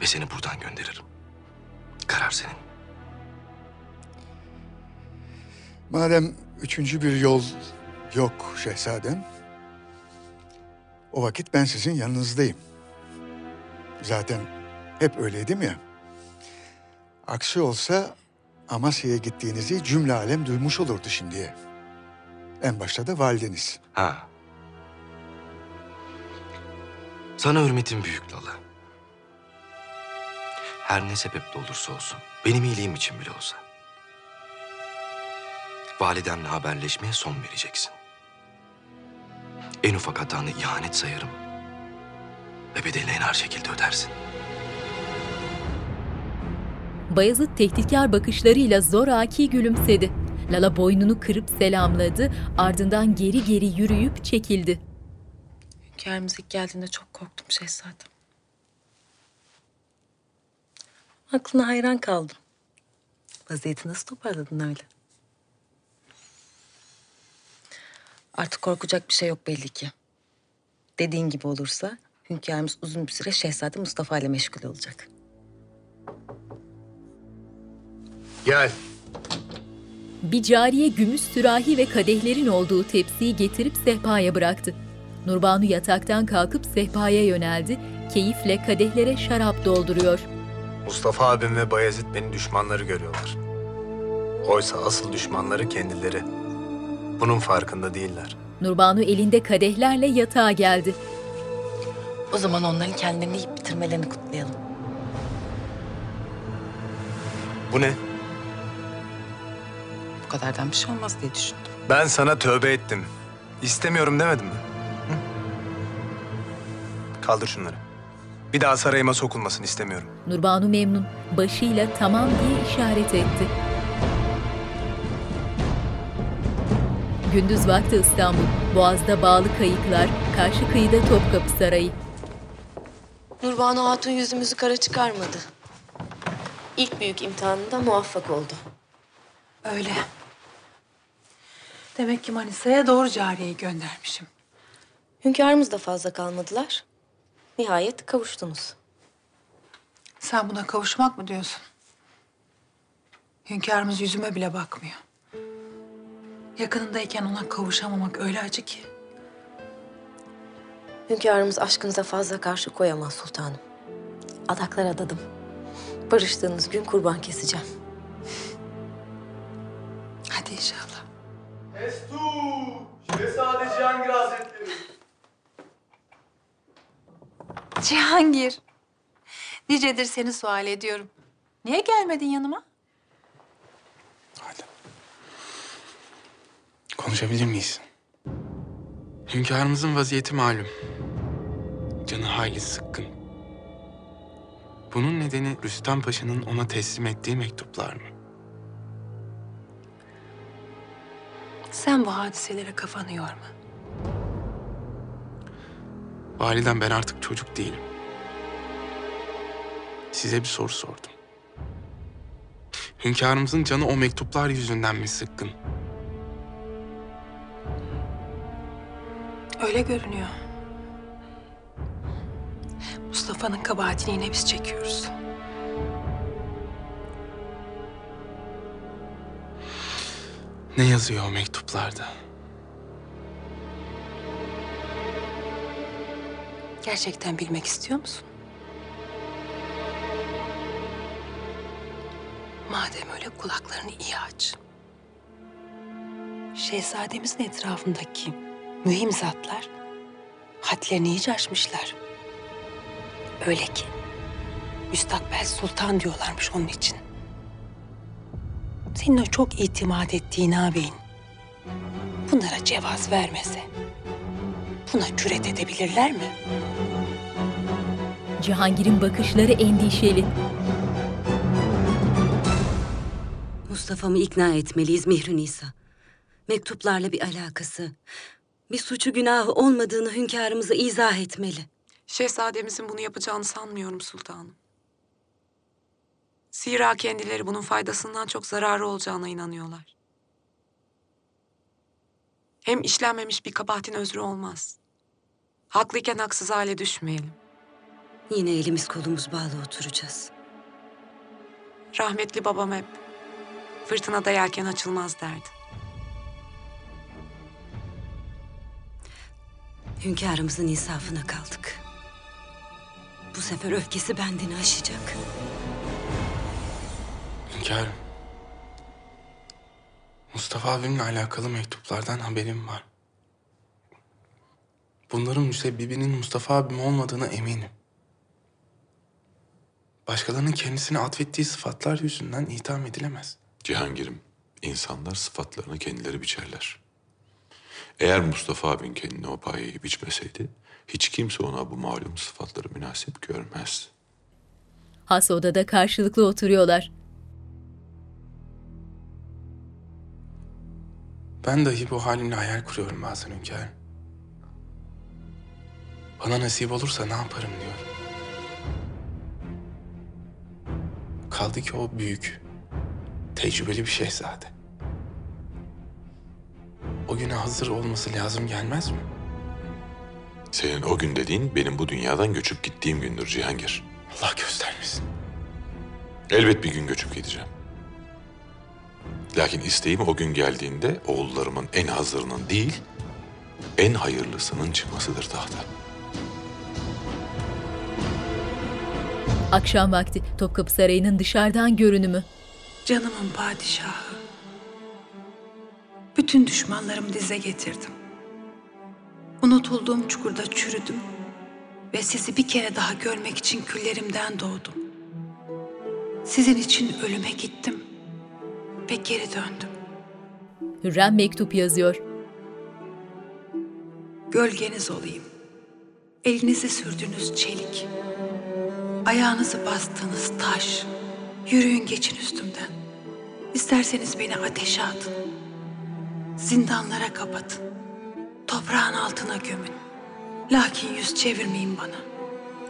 ve seni buradan gönderirim. Karar senin. Madem üçüncü bir yol yok şehzadem, o vakit ben sizin yanınızdayım. Zaten hep öyleydim ya. Aksi olsa Amasya'ya gittiğinizi cümle alem duymuş olurdu şimdiye. En başta da valideniz. Ha. Sana hürmetim büyük Lala. Her ne sebeple olursa olsun, benim iyiliğim için bile olsa. Validemle haberleşmeye son vereceksin. En ufak hatanı ihanet sayarım. Ve bedelini en ağır şekilde ödersin. Bayezid tehditkar bakışlarıyla zoraki gülümsedi. Lala boynunu kırıp selamladı, ardından geri geri yürüyüp çekildi. Hünkârımız ilk geldiğinde çok korktum şehzadem. Aklına hayran kaldım. Vaziyeti nasıl toparladın öyle? Artık korkacak bir şey yok belli ki. Dediğin gibi olursa hünkârımız uzun bir süre Şehzade Mustafa ile meşgul olacak. Gel. Bir cariye gümüş sürahi ve kadehlerin olduğu tepsiyi getirip sehpaya bıraktı. Nurbanu yataktan kalkıp sehpaya yöneldi, keyifle kadehlere şarap dolduruyor. Mustafa abim ve Bayezid beni düşmanları görüyorlar. Oysa asıl düşmanları kendileri. Bunun farkında değiller. Nurbanu elinde kadehlerle yatağa geldi. O zaman onların kendilerini yiyip bitirmelerini kutlayalım. Bu ne? Bu kadardan bir şey olmaz diye düşündüm. Ben sana tövbe ettim. İstemiyorum demedim mi? Hı? Kaldır şunları. Bir daha sarayıma sokulmasını istemiyorum. Nurbanu memnun, başıyla tamam diye işaret etti. Gündüz vakti İstanbul. Boğaz'da bağlı kayıklar, karşı kıyıda Topkapı Sarayı. Nurbanu Hatun yüzümüzü kara çıkarmadı. İlk büyük imtihanında muvaffak oldu. Öyle. Demek ki Manisa'ya doğru cariyeyi göndermişim. Hünkârımız da fazla kalmadılar. Nihayet kavuştunuz. Sen buna kavuşmak mı diyorsun? Hünkârımız yüzüme bile bakmıyor. Yakınındayken ona kavuşamamak öyle acı ki. Hünkârımız aşkınıza fazla karşı koyamaz sultanım. Adaklar adadım. Barıştığınız gün kurban keseceğim. Hadi inşallah. Destur! Şehzade Cihangir Hazretleri. Cihangir. Nicedir seni sual ediyorum. Niye gelmedin yanıma? Konuşabilir miyiz? Hünkârımızın vaziyeti malum. Canı hayli sıkkın. Bunun nedeni Rüstem Paşa'nın ona teslim ettiği mektuplar mı? Sen bu hadiselere kafanı yorma. Validem ben artık çocuk değilim. Size bir soru sordum. Hünkârımızın canı o mektuplar yüzünden mi sıkkın? Öyle görünüyor. Mustafa'nın kabahatini yine biz çekiyoruz. Ne yazıyor o mektuplarda? Gerçekten bilmek istiyor musun? Madem öyle kulaklarını iyi aç. Şehzademizin etrafındaki mühim zatlar hadlerini iyice aşmışlar. Öyle ki müstakbel sultan diyorlarmış onun için. Senin o çok itimat ettiğin ağabeyin bunlara cevaz vermese buna cüret edebilirler mi? Cihangir'in bakışları endişeli. Mustafa'mı ikna etmeliyiz Mihri Nisa. Mektuplarla bir alakası, bir suçu günahı olmadığını hünkârımıza izah etmeli. Şehzademizin bunu yapacağını sanmıyorum sultanım. Zira kendileri bunun faydasından çok zararı olacağına inanıyorlar. Hem işlenmemiş bir kabahatin özrü olmaz. Haklıyken haksız hale düşmeyelim. Yine elimiz kolumuz bağlı oturacağız. Rahmetli babam hep fırtınada yelken açılmaz derdi. Hünkârımızın insafına kaldık. Bu sefer öfkesi bendini aşacak. Hünkârım. Mustafa abimle alakalı mektuplardan haberim var. Bunların müsebbibinin Mustafa abim olmadığına eminim. Başkalarının kendisine atfettiği sıfatlar yüzünden itham edilemez. Cihangir'im, insanlar sıfatlarını kendileri biçerler. Eğer Mustafa abin kendine o payeyi biçmeseydi, hiç kimse ona bu malum sıfatları münasip görmez. Has odada karşılıklı oturuyorlar. Ben dahi bu halimle hayal kuruyorum bazen hünkârım. Bana nasip olursa ne yaparım diyorum. Kaldı ki o büyük, tecrübeli bir şehzade. O güne hazır olması lazım gelmez mi? Senin o gün dediğin benim bu dünyadan göçüp gittiğim gündür Cihangir. Allah göstermesin. Elbet bir gün göçüp gideceğim. Lakin isteğim o gün geldiğinde oğullarımın en hazırının değil, en hayırlısının çıkmasıdır tahta. Akşam vakti Topkapı Sarayı'nın dışarıdan görünümü. Canımın padişahı. Bütün düşmanlarımı dize getirdim. Unutulduğum çukurda çürüdüm. Ve sizi bir kere daha görmek için küllerimden doğdum. Sizin için ölüme gittim. Ve geri döndüm. Hürrem mektup yazıyor. Gölgeniz olayım. Elinizi sürdüğünüz çelik. Ayağınızı bastığınız taş. Yürüyün geçin üstümden. İsterseniz beni ateşe atın. Zindanlara kapatın. Toprağın altına gömün. Lakin yüz çevirmeyin bana.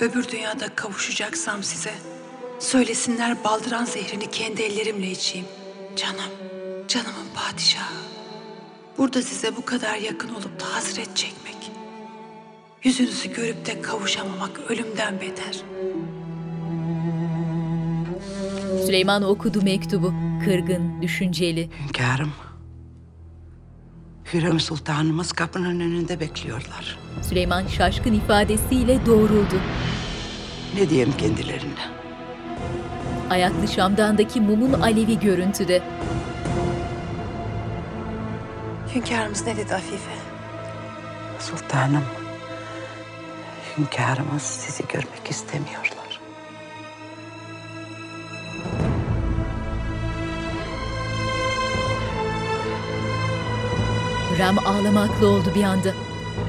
Öbür dünyada kavuşacaksam size, söylesinler baldıran zehrini kendi ellerimle içeyim. Canım, canımın padişahı. Burada size bu kadar yakın olup da hasret çekmek. Yüzünüzü görüp de kavuşamamak ölümden beter. Süleyman okudu mektubu. Kırgın, düşünceli. Hünkârım. Hürrem Sultanımız kapının önünde bekliyorlar. Süleyman şaşkın ifadesiyle doğruldu. Ne diyeyim kendilerine? Ayaklı şamdandaki mumun alevi görüntüde. Hünkârımız ne dedi Afife? Sultanım, hünkârımız sizi görmek istemiyorlar. Hürrem ağlamaklı oldu bir anda.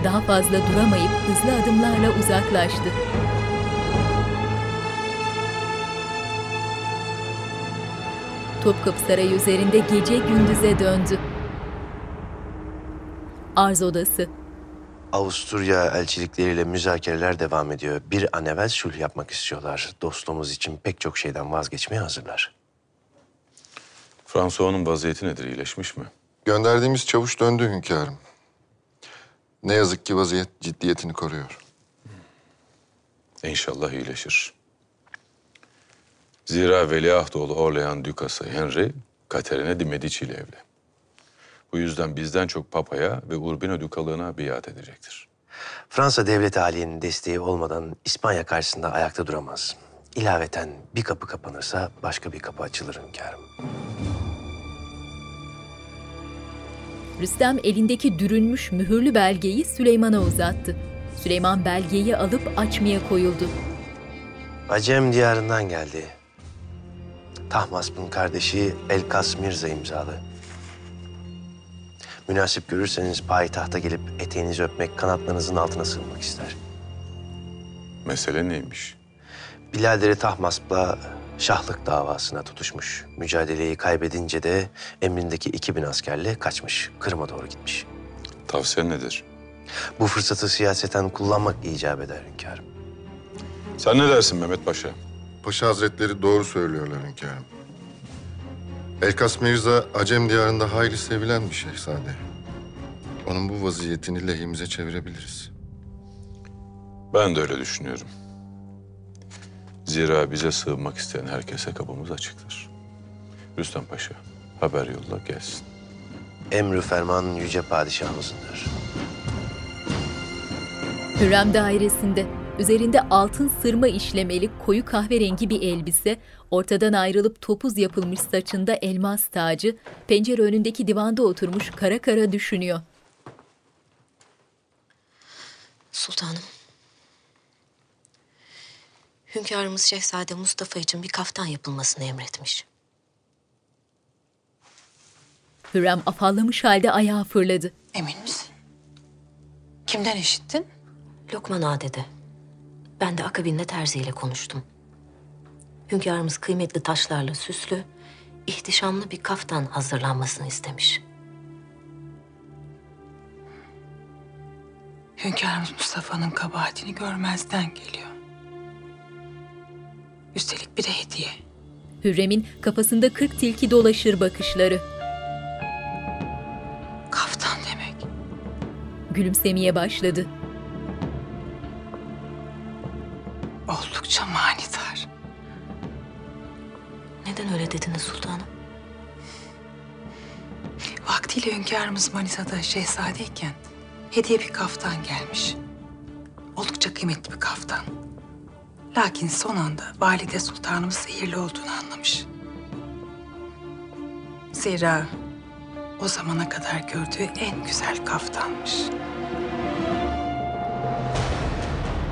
Daha fazla duramayıp hızlı adımlarla uzaklaştı. Topkapı Sarayı üzerinde gece gündüze döndü. Arz odası. Avusturya elçilikleriyle müzakereler devam ediyor. Bir an evvel sulh yapmak istiyorlar. Dostluğumuz için pek çok şeyden vazgeçmeye hazırlar. François'un vaziyeti nedir? İyileşmiş mi? Gönderdiğimiz çavuş döndü hünkârım. Ne yazık ki vaziyet ciddiyetini koruyor. İnşallah iyileşir. Zira veliahdoğlu Orlean Dükası Henry, Katerina di Medici ile evli. Bu yüzden bizden çok Papa'ya ve Urbino Dükalığına biat edecektir. Fransa devlet halinin desteği olmadan İspanya karşısında ayakta duramaz. İlaveten bir kapı kapanırsa başka bir kapı açılır hünkârım. Rüstem elindeki dürülmüş mühürlü belgeyi Süleyman'a uzattı. Süleyman belgeyi alıp açmaya koyuldu. Acem diyarından geldi. Tahmasp'ın kardeşi Elkas Mirza imzalı. Münasip görürseniz payitahta gelip eteğinizi öpmek, kanatlarınızın altına sığınmak ister. Mesele neymiş? Bilader'i Tahmasp'la şahlık davasına tutuşmuş. Mücadeleyi kaybedince de emrindeki 2000 askerle kaçmış. Kırım'a doğru gitmiş. Tavsiyen nedir? Bu fırsatı siyaseten kullanmak icap eder hünkârım. Sen ne dersin Mehmet Paşa? Paşa Hazretleri doğru söylüyorlar hünkârım. Elkas Mirza Acem diyarında hayli sevilen bir şehzade. Onun bu vaziyetini lehimize çevirebiliriz. Ben de öyle düşünüyorum. Zira bize sığınmak isteyen herkese kapımız açıktır. Rüstem Paşa, haber yolla gelsin. Emrü ferman yüce padişahımızındır. Hürrem dairesinde üzerinde altın sırma işlemeli koyu kahverengi bir elbise, ortadan ayrılıp topuz yapılmış saçında elmas tacı, pencere önündeki divanda oturmuş kara kara düşünüyor. Sultanım. Hünkârımız Şehzade Mustafa için bir kaftan yapılmasını emretmiş. Hürrem afallamış halde ayağa fırladı. Emin misin? Kimden işittin? Lokman Ağa dedi. Ben de akabinde terziyle konuştum. Hünkârımız kıymetli taşlarla süslü, ihtişamlı bir kaftan hazırlanmasını istemiş. Hünkârımız Mustafa'nın kabahatini görmezden geliyor. Üstelik bir de hediye. Hürrem'in kafasında kırk tilki dolaşır bakışları. Kaftan demek. Gülümsemeye başladı. Oldukça manidar. Neden öyle dediniz sultanım? Vaktiyle hünkârımız Manisa'da şehzadeyken hediye bir kaftan gelmiş. Oldukça kıymetli bir kaftan. Lakin son anda valide sultanımız zehirli olduğunu anlamış. Zira o zamana kadar gördüğü en güzel kaftanmış.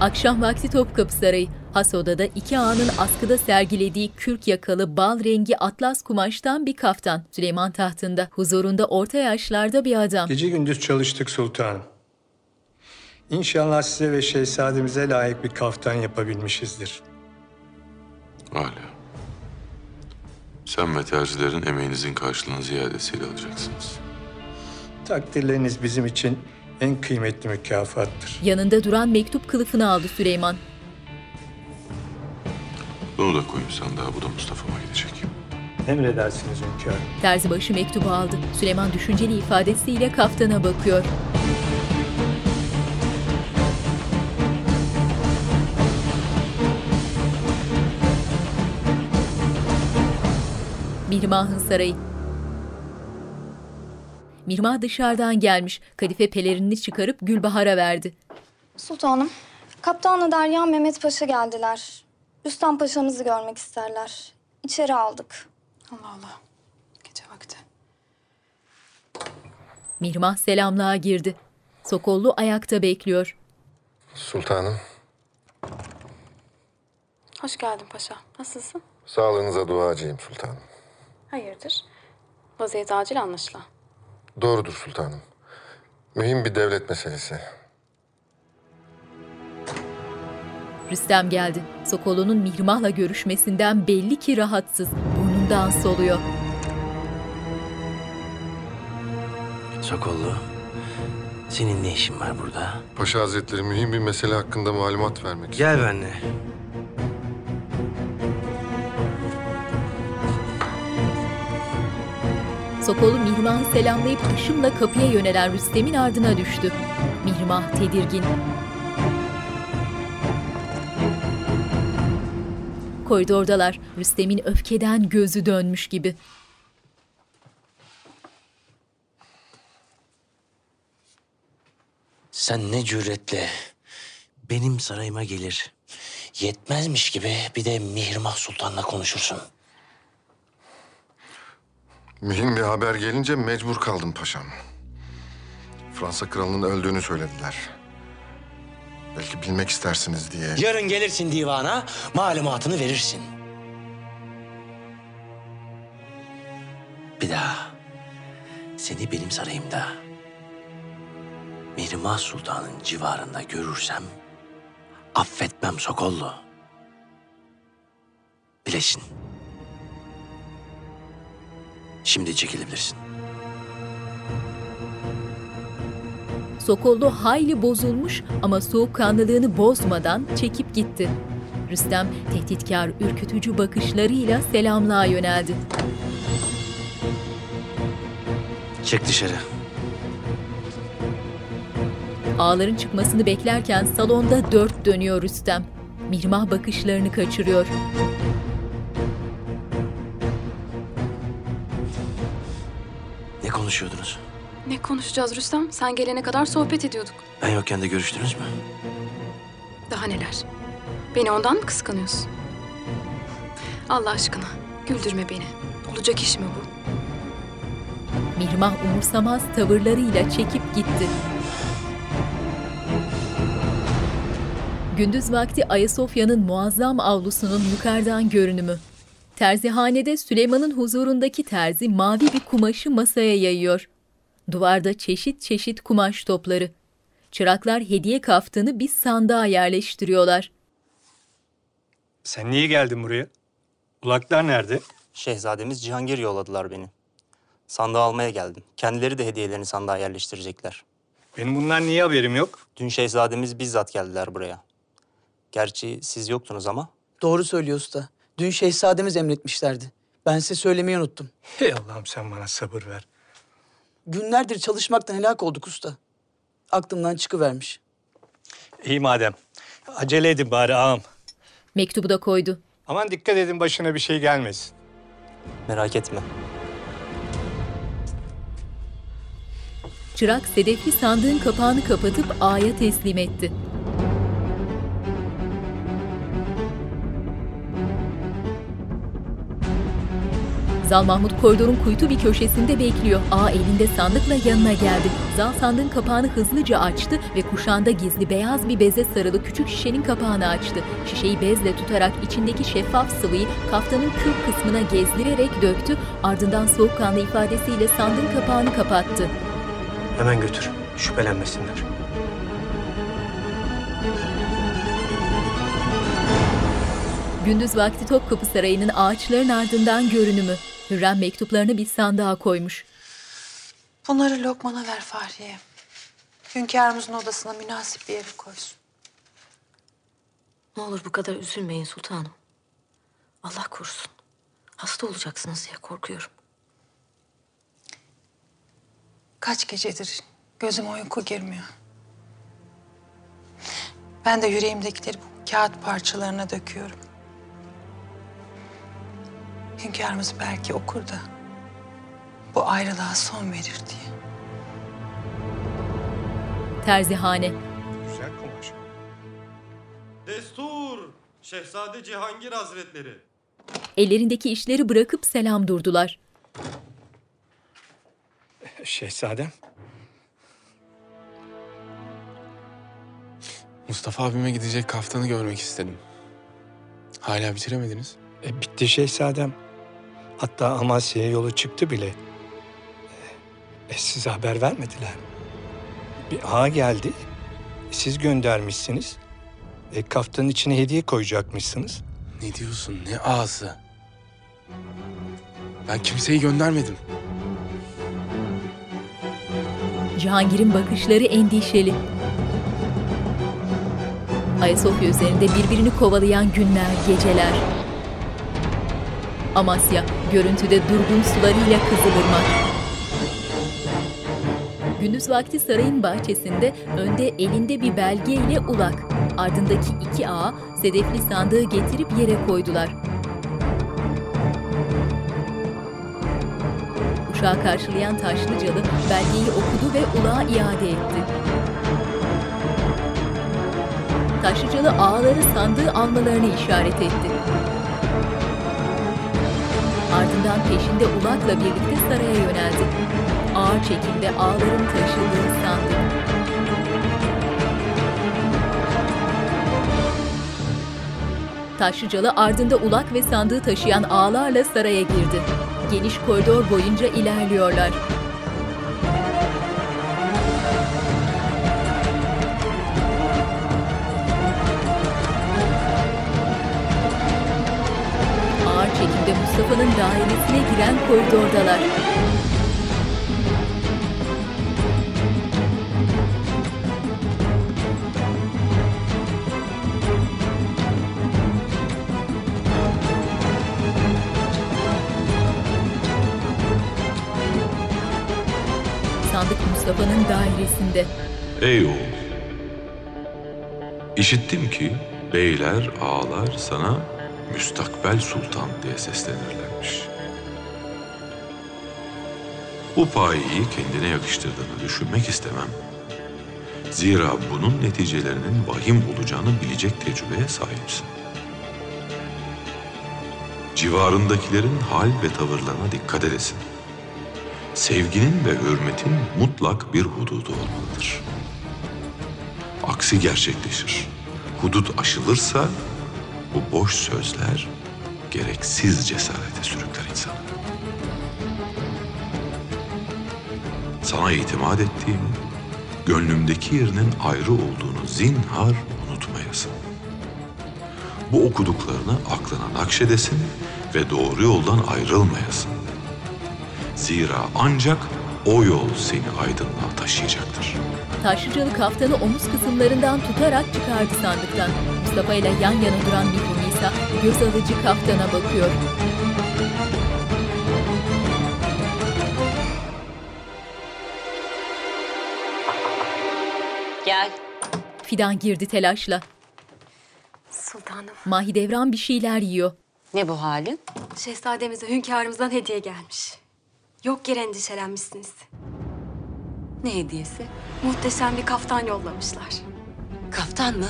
Akşam vakti Topkapı Sarayı. Has odada iki ağanın askıda sergilediği kürk yakalı bal rengi atlas kumaştan bir kaftan. Süleyman tahtında, huzurunda orta yaşlarda bir adam. Gece gündüz çalıştık sultanım. İnşallah size ve şehzademize layık bir kaftan yapabilmişizdir. Hala. Sen ve terzilerin emeğinizin karşılığını ziyadesiyle alacaksınız. Takdirleriniz bizim için en kıymetli mükafattır. Yanında duran mektup kılıfını aldı Süleyman. Bunu da koyun sandığa. Bu da Mustafa'ma gidecek. Emredersiniz hünkârım. Terzibaşı mektubu aldı. Süleyman düşünceli ifadesiyle kaftana bakıyor. Mirmah'ın sarayı. Mirmah dışarıdan gelmiş. Kadife pelerinini çıkarıp Gülbahar'a verdi. Sultanım, Kaptanla Derya Mehmet Paşa geldiler. Rüstem Paşa'mızı görmek isterler. İçeri aldık. Allah Allah. Gece vakti. Mirmah selamlığa girdi. Sokollu ayakta bekliyor. Sultanım, Hoş geldin paşa. Nasılsın? sağlığınıza duacıyım sultanım. Hayırdır? Vaziyet acil anlaşılan. Doğrudur sultanım. Mühim bir devlet meselesi. Rüstem geldi. Sokollu'nun Mirmah'la görüşmesinden belli ki rahatsız. Burnundan soluyor. Sokollu, senin ne işin var burada? Paşa Hazretleri mühim bir mesele hakkında malumat vermek Gel benimle. Sokollu Mihrimah'ı selamlayıp hışımla kapıya yönelen Rüstem'in ardına düştü. Mihrimah tedirgin. Koridordalar. Rüstem'in öfkeden gözü dönmüş gibi. Sen ne cüretle benim sarayıma gelir. Yetmezmiş gibi bir de Mihrimah Sultan'la konuşursun. Mühim bir haber gelince mecbur kaldım paşam. Fransa kralının öldüğünü söylediler. Belki bilmek istersiniz diye. Yarın gelirsin divana, malumatını verirsin. Bir daha seni benim sarayımda Mihrimah Sultan'ın civarında görürsem affetmem Sokollu. Bilesin. Şimdi çekilebilirsin. Sokollu hayli bozulmuş ama soğukkanlılığını bozmadan çekip gitti. Rüstem tehditkar, ürkütücü bakışlarıyla selamlığa yöneldi. Çık dışarı. Ağların çıkmasını beklerken salonda dört dönüyor Rüstem. Mirmah bakışlarını kaçırıyor. Konuşuyordunuz? Ne konuşacağız Rüstem? Sen gelene kadar sohbet ediyorduk. Ben yokken de görüştünüz mü? Daha neler? Beni ondan mı kıskanıyorsun? Allah aşkına güldürme beni. Olacak iş mi bu? Mirmah umursamaz tavırlarıyla çekip gitti. Gündüz vakti Ayasofya'nın muazzam avlusunun yukarıdan görünümü. Terzihanede Süleyman'ın huzurundaki terzi mavi bir kumaşı masaya yayıyor. Duvarda çeşit çeşit kumaş topları. Çıraklar hediye kaftanı bir sandığa yerleştiriyorlar. Sen niye geldin buraya? Ulaklar nerede? Şehzademiz Cihangir yolladılar beni. Sandığı almaya geldim. Kendileri de hediyelerini sandığa yerleştirecekler. Benim bundan niye haberim yok? Dün şehzademiz bizzat geldiler buraya. Gerçi siz yoktunuz ama. Doğru söylüyor usta. Dün şehzademiz emretmişlerdi. Ben size söylemeyi unuttum. Hey Allah'ım sen bana sabır ver. Günlerdir çalışmaktan helak olduk usta. Aklımdan çıkıvermiş. İyi madem. Acele edin bari ağam. Mektubu da koydu. Aman dikkat edin başına bir şey gelmesin. Merak etme. Çırak sedefli sandığın kapağını kapatıp ağaya teslim etti. Zal Mahmut koridorun kuytu bir köşesinde bekliyor. Ağa elinde sandıkla yanına geldi. Zal sandığın kapağını hızlıca açtı ve kuşağında gizli beyaz bir beze sarılı küçük şişenin kapağını açtı. Şişeyi bezle tutarak içindeki şeffaf sıvıyı kaftanın kürk kısmına gezdirerek döktü. Ardından soğukkanlı ifadesiyle sandığın kapağını kapattı. Hemen götür. Şüphelenmesinler. Gündüz vakti Topkapı Sarayı'nın ağaçların ardından görünümü. Hürrem mektuplarını bir sandığa koymuş. Bunları Lokman'a ver Fahriye. Hünkârımızın odasına münasip bir yere koysun. Ne olur bu kadar üzülmeyin sultanım. Allah korusun. Hasta olacaksınız diye korkuyorum. Kaç gecedir gözüme uyku girmiyor. Ben de yüreğimdekileri bu kağıt parçalarına döküyorum. Hünkârımız belki okur da bu ayrılığa son verir diye. Terzihane. Güzel kumaş. Destur! Şehzade Cihangir Hazretleri. Ellerindeki işleri bırakıp selam durdular. Şehzadem. Mustafa abime gidecek kaftanı görmek istedim. Hala bitiremediniz. E, bitti şehzadem. Hatta Amasya'ya yolu çıktı bile. E, e, size haber vermediler. Bir ağa geldi. Siz göndermişsiniz. E, kaftanın içine hediye koyacakmışsınız. Ne diyorsun? Ne ağası? Ben kimseyi göndermedim. Cihangir'in bakışları endişeli. Ayasofya üzerinde birbirini kovalayan günler, geceler. Amasya, görüntüde durgun sularıyla Kızılırmak. Gündüz vakti sarayın bahçesinde önde elinde bir belge ile ulak, ardındaki iki ağa sedefli sandığı getirip yere koydular. Uşağı karşılayan Taşlıcalı belgeyi okudu ve ulağa iade etti. Taşlıcalı ağaları sandığı almalarını işaret etti. Ardından peşinde ulakla birlikte saraya yöneldi. Ağır çekimde ağların taşıdığı sandık. Taşlıcalı ardında ulak ve sandığı taşıyan ağlarla saraya girdi. Geniş koridor boyunca ilerliyorlar. Mustafa'nın dairesine giren koridordalar. Sandık Mustafa'nın dairesinde. Ey oğul! İşittim ki beyler, ağalar sana müstakbel sultan diye seslenirlermiş. Bu payeyi kendine yakıştırdığını düşünmek istemem. Zira bunun neticelerinin vahim olacağını bilecek tecrübeye sahipsin. Civarındakilerin hal ve tavırlarına dikkat edesin. Sevginin ve hürmetin mutlak bir hududu olmalıdır. Aksi gerçekleşir. Hudut aşılırsa bu boş sözler gereksiz cesarete sürükler insanı. Sana itimat ettiğimi, gönlümdeki yerinin ayrı olduğunu zinhar unutmayasın. Bu okuduklarını aklına nakşedesin ve doğru yoldan ayrılmayasın. Zira ancak o yol seni aydınlığa taşıyacaktır. Taşlıcalı kaftanı omuz kısımlarından tutarak çıkardı sandıktan. Mustafa ile yan yana duran Mihri Nisa göz alıcı kaftana bakıyor. Gel. Fidan girdi telaşla. Sultanım. Mahidevran bir şeyler yiyor. Ne bu halin? Şehzademize hünkârımızdan hediye gelmiş. Yok yere endişelenmişsiniz. Ne hediyesi? Muhteşem bir kaftan yollamışlar. Kaftan mı?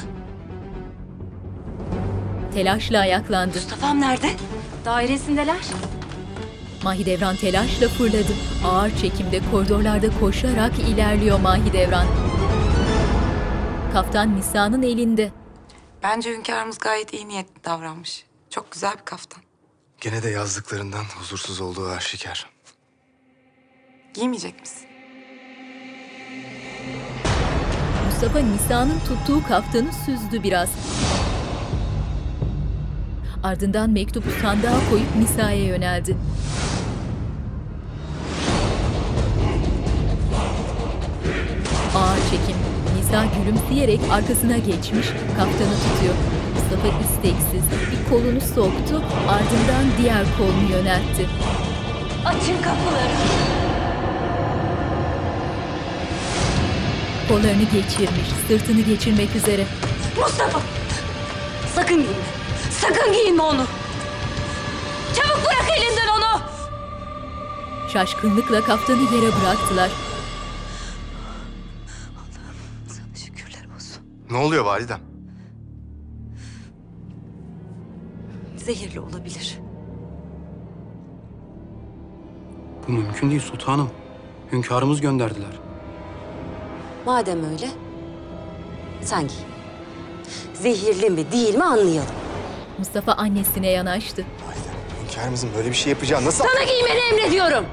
Telaşla ayaklandı. Mustafa'm nerede? Dairesindeler. Mahidevran telaşla fırladı. Ağır çekimde koridorlarda koşarak ilerliyor Mahidevran. Kaftan Nisa'nın elinde. Bence hünkârımız gayet iyi niyetli davranmış. Çok güzel bir kaftan. Gene de yazdıklarından huzursuz olduğu aşikar. Giymeyecek misin? Mustafa Nisa'nın tuttuğu kaftanı süzdü biraz. Ardından mektubu sandığa koyup Nisa'ya yöneldi. Ağır çekim. Nisa gülümseyerek arkasına geçmiş, kaftanı tutuyor. Mustafa isteksiz bir kolunu soktu, ardından diğer kolunu yöneltti. Açın kapıları! Kollarını geçirmiş, sırtını geçirmek üzere. Mustafa! Sakın giyinme. Sakın giyinme onu. Çabuk bırak elinden onu. Şaşkınlıkla kaftanı yere bıraktılar. Ne oluyor validem? Zehirli olabilir. Bu mümkün değil sultanım. Hünkârımız gönderdiler. Madem öyle, sen giy. Zehirli mi değil mi anlayalım. Mustafa annesine yanaştı. Hünkârımızın böyle bir şey yapacağı nasıl... Sana giymeni emrediyorum.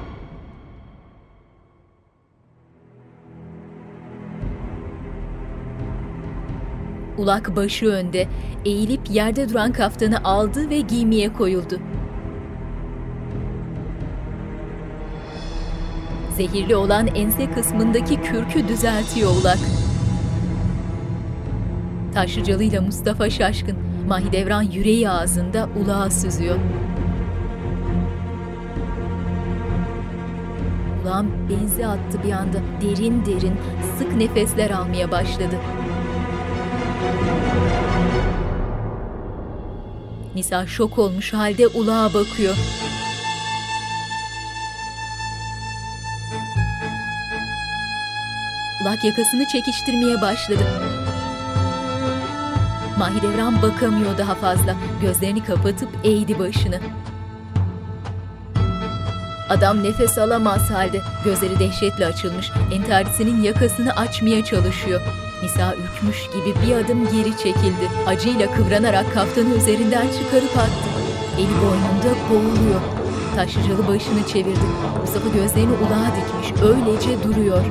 Ulak başı önde, eğilip yerde duran kaftanı aldı ve giymeye koyuldu. Zehirli olan ense kısmındaki kürkü düzeltiyor Ulak. Taşlıcalıyla Mustafa şaşkın. Mahidevran yüreği ağzında ulağa süzüyor. Ulağın benzi attı bir anda. Derin derin, sık nefesler almaya başladı. Nisa şok olmuş halde ulağa bakıyor. Ulak yakasını çekiştirmeye başladı. Mahidevran bakamıyor daha fazla. Gözlerini kapatıp eğdi başını. Adam nefes alamaz halde. Gözleri dehşetle açılmış. Entarisinin yakasını açmaya çalışıyor. Nisa ürkmüş gibi bir adım geri çekildi. Acıyla kıvranarak kaftanı üzerinden çıkarıp attı. Eli boynunda boğuluyor. Taşlıcalı başını çevirdi. Mustafa gözlerini ulağa dikmiş. Öylece duruyor.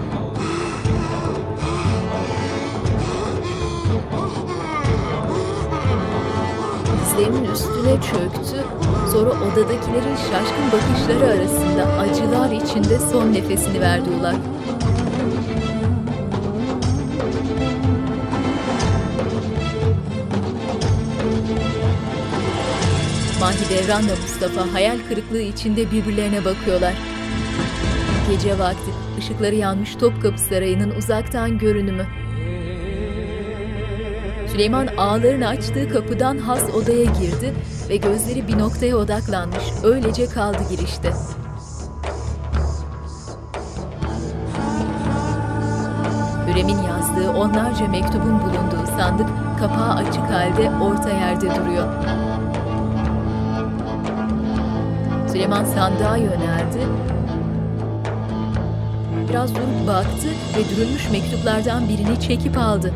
Dizlerinin üstüne çöktü. Sonra odadakilerin şaşkın bakışları arasında acılar içinde son nefesini verdi Ulak. Mahidevran'la Mustafa hayal kırıklığı içinde birbirlerine bakıyorlar. Gece vakti ışıkları yanmış Topkapı Sarayı'nın uzaktan görünümü. Süleyman ağlarını açtığı kapıdan has odaya girdi ve gözleri bir noktaya odaklanmış. Öylece kaldı girişte. Hürrem'in yazdığı onlarca mektubun bulunduğu sandık kapağı açık halde orta yerde duruyor. Süleyman sandığa yöneldi. Biraz durup baktı ve dürülmüş mektuplardan birini çekip aldı.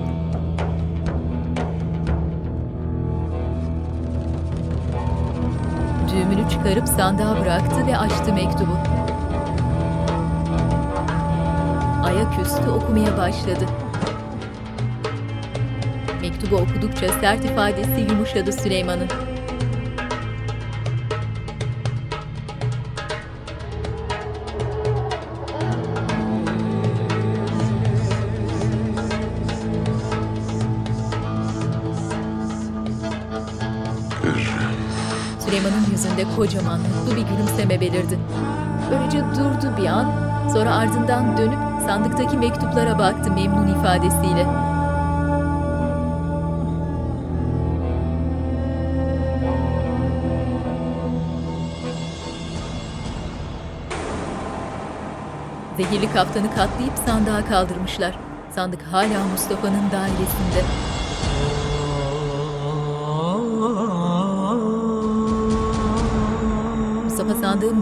Çıkarıp sandığa bıraktı ve açtı mektubu. Ayaküstü okumaya başladı. Mektubu okudukça sert ifadesi yumuşadı Süleyman'ın. Yüzünde kocaman mutlu bir gülümseme belirdi. Böylece durdu bir an, sonra ardından dönüp sandıktaki mektuplara baktı memnun ifadesiyle. Zehirli kaftanı katlayıp sandığa kaldırmışlar. Sandık hala Mustafa'nın dairesinde.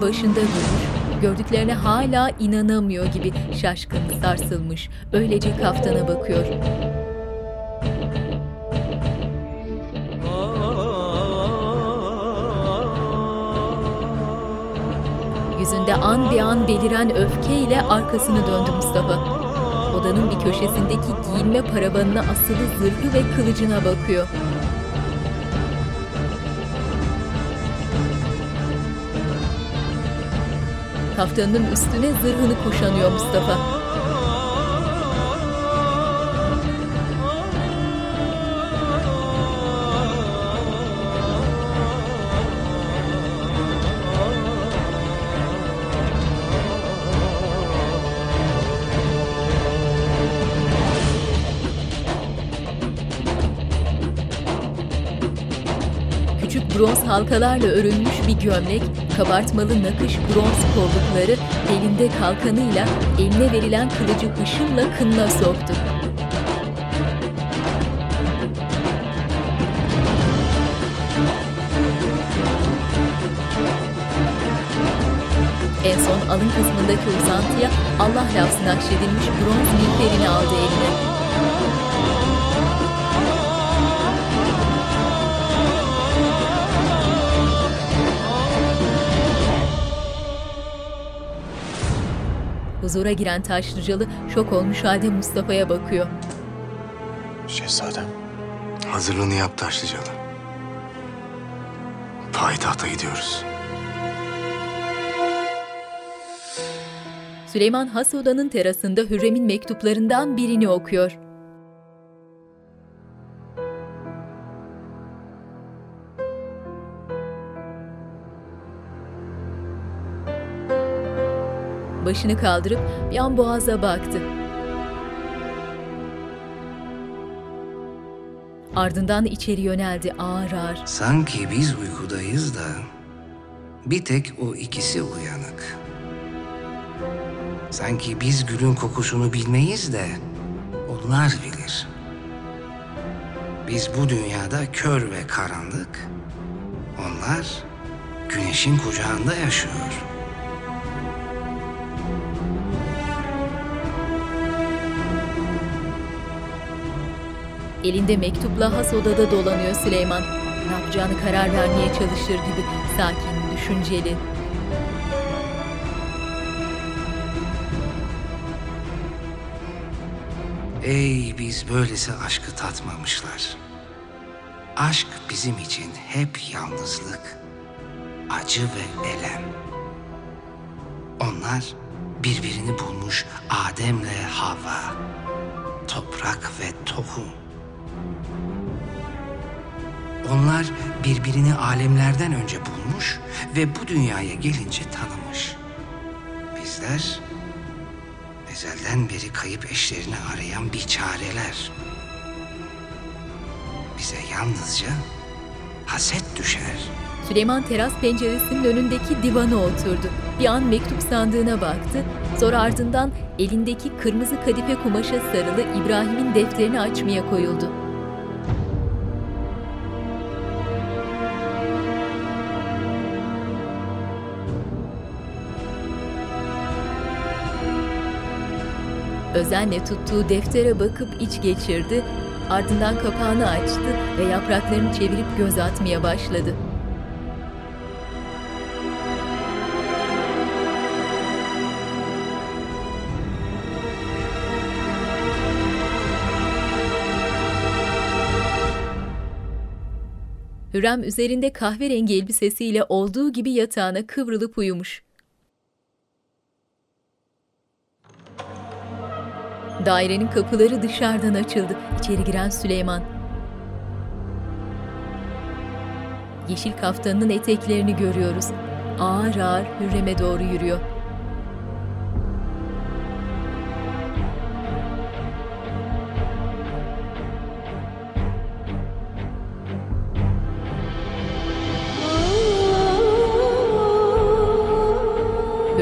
Başında durmuş. Gördüklerine hala inanamıyor gibi şaşkın, sarsılmış. Öylece kaftana bakıyor. Yüzünde an bir an beliren öfkeyle arkasını döndü Mustafa. Odanın bir köşesindeki giyinme paravanına asılı zırhı ve kılıcına bakıyor. kaftanının üstüne zırhını kuşanıyor Mustafa. Küçük bronz halkalarla örülmüş gömlek, kabartmalı nakış bronz kollukları, elinde kalkanıyla eline verilen kılıcı hışımla kınına soktu. En son alın kısmındaki uzantıya Allah lafzı nakşedilmiş bronz miğferini aldı eline. Huzura giren Taşlıcalı şok olmuş halde Mustafa'ya bakıyor. Şehzadem. Hazırlığını yap Taşlıcalı. Payitahta gidiyoruz. Süleyman Has Oda'nın terasında Hürrem'in mektuplarından birini okuyor. Başını kaldırıp bir an boğaza baktı. Ardından içeri yöneldi ağır ağır. Sanki biz uykudayız da bir tek o ikisi uyanık. Sanki biz gülün kokusunu bilmeyiz de onlar bilir. Biz bu dünyada kör ve karanlık, onlar güneşin kucağında yaşıyor. Elinde mektupla has odada dolanıyor Süleyman. Ne yapacağını karar vermeye çalışır gibi sakin, düşünceli. Ey biz böylesi aşkı tatmamışlar. Aşk bizim için hep yalnızlık, acı ve elem. Onlar birbirini bulmuş Adem'le Havva, toprak ve tohum. Onlar birbirini alemlerden önce bulmuş ve bu dünyaya gelince tanımış. Bizler ezelden beri kayıp eşlerini arayan biçareler. Bize yalnızca haset düşer. Süleyman teras penceresinin önündeki divana oturdu. Bir an mektup sandığına baktı. Sonra ardından elindeki kırmızı kadife kumaşa sarılı İbrahim'in defterini açmaya koyuldu. Özenle tuttuğu deftere bakıp iç geçirdi, ardından kapağını açtı ve yapraklarını çevirip göz atmaya başladı. Hürrem üzerinde kahverengi elbisesiyle olduğu gibi yatağına kıvrılıp uyumuş. Dairenin kapıları dışarıdan açıldı. İçeri giren Süleyman. Yeşil kaftanının eteklerini görüyoruz. Ağır ağır Hürrem'e doğru yürüyor.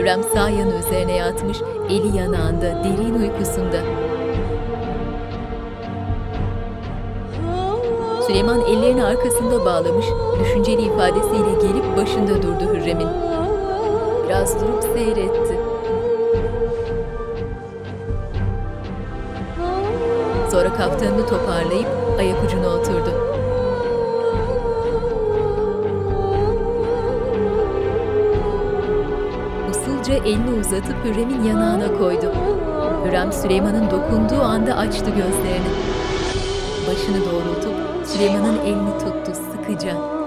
Hürrem sağ yanı üzerine yatmış, eli yanağında, derin uykusunda. Süleyman ellerini arkasında bağlamış, düşünceli ifadesiyle gelip başında durdu Hürrem'in. Biraz durup seyretti. Sonra kaftanını toparlayıp ayak ucuna oturdu. Elini uzatıp Hürrem'in yanağına koydu. Hürrem Süleyman'ın dokunduğu anda açtı gözlerini. Başını doğrultup Süleyman'ın elini tuttu sıkıca.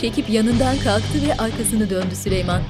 Çekip yanından kalktı ve arkasını döndü Süleyman.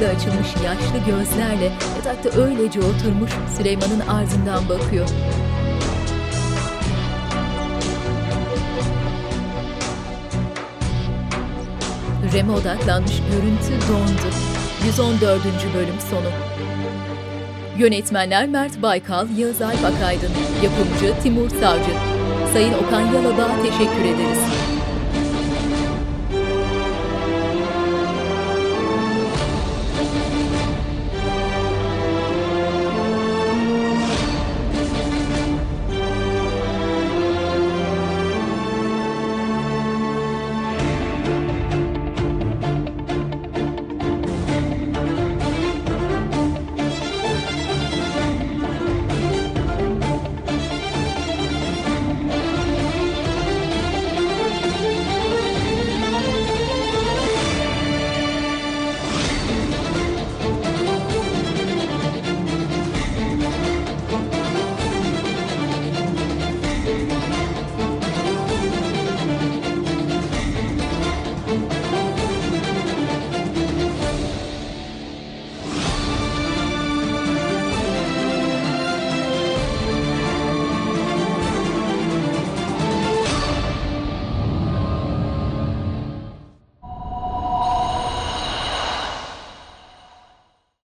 Şaşkınlıkla açılmış yaşlı gözlerle yatakta öylece oturmuş Süleyman'ın ardından bakıyor. Hürrem'e odaklanmış görüntü dondu. 114. bölüm sonu. Yönetmenler Mert Baykal, Yağız Alp Akaydın, yapımcı Timur Savcı. Sayın Okan Yalabağ'a teşekkür ederiz.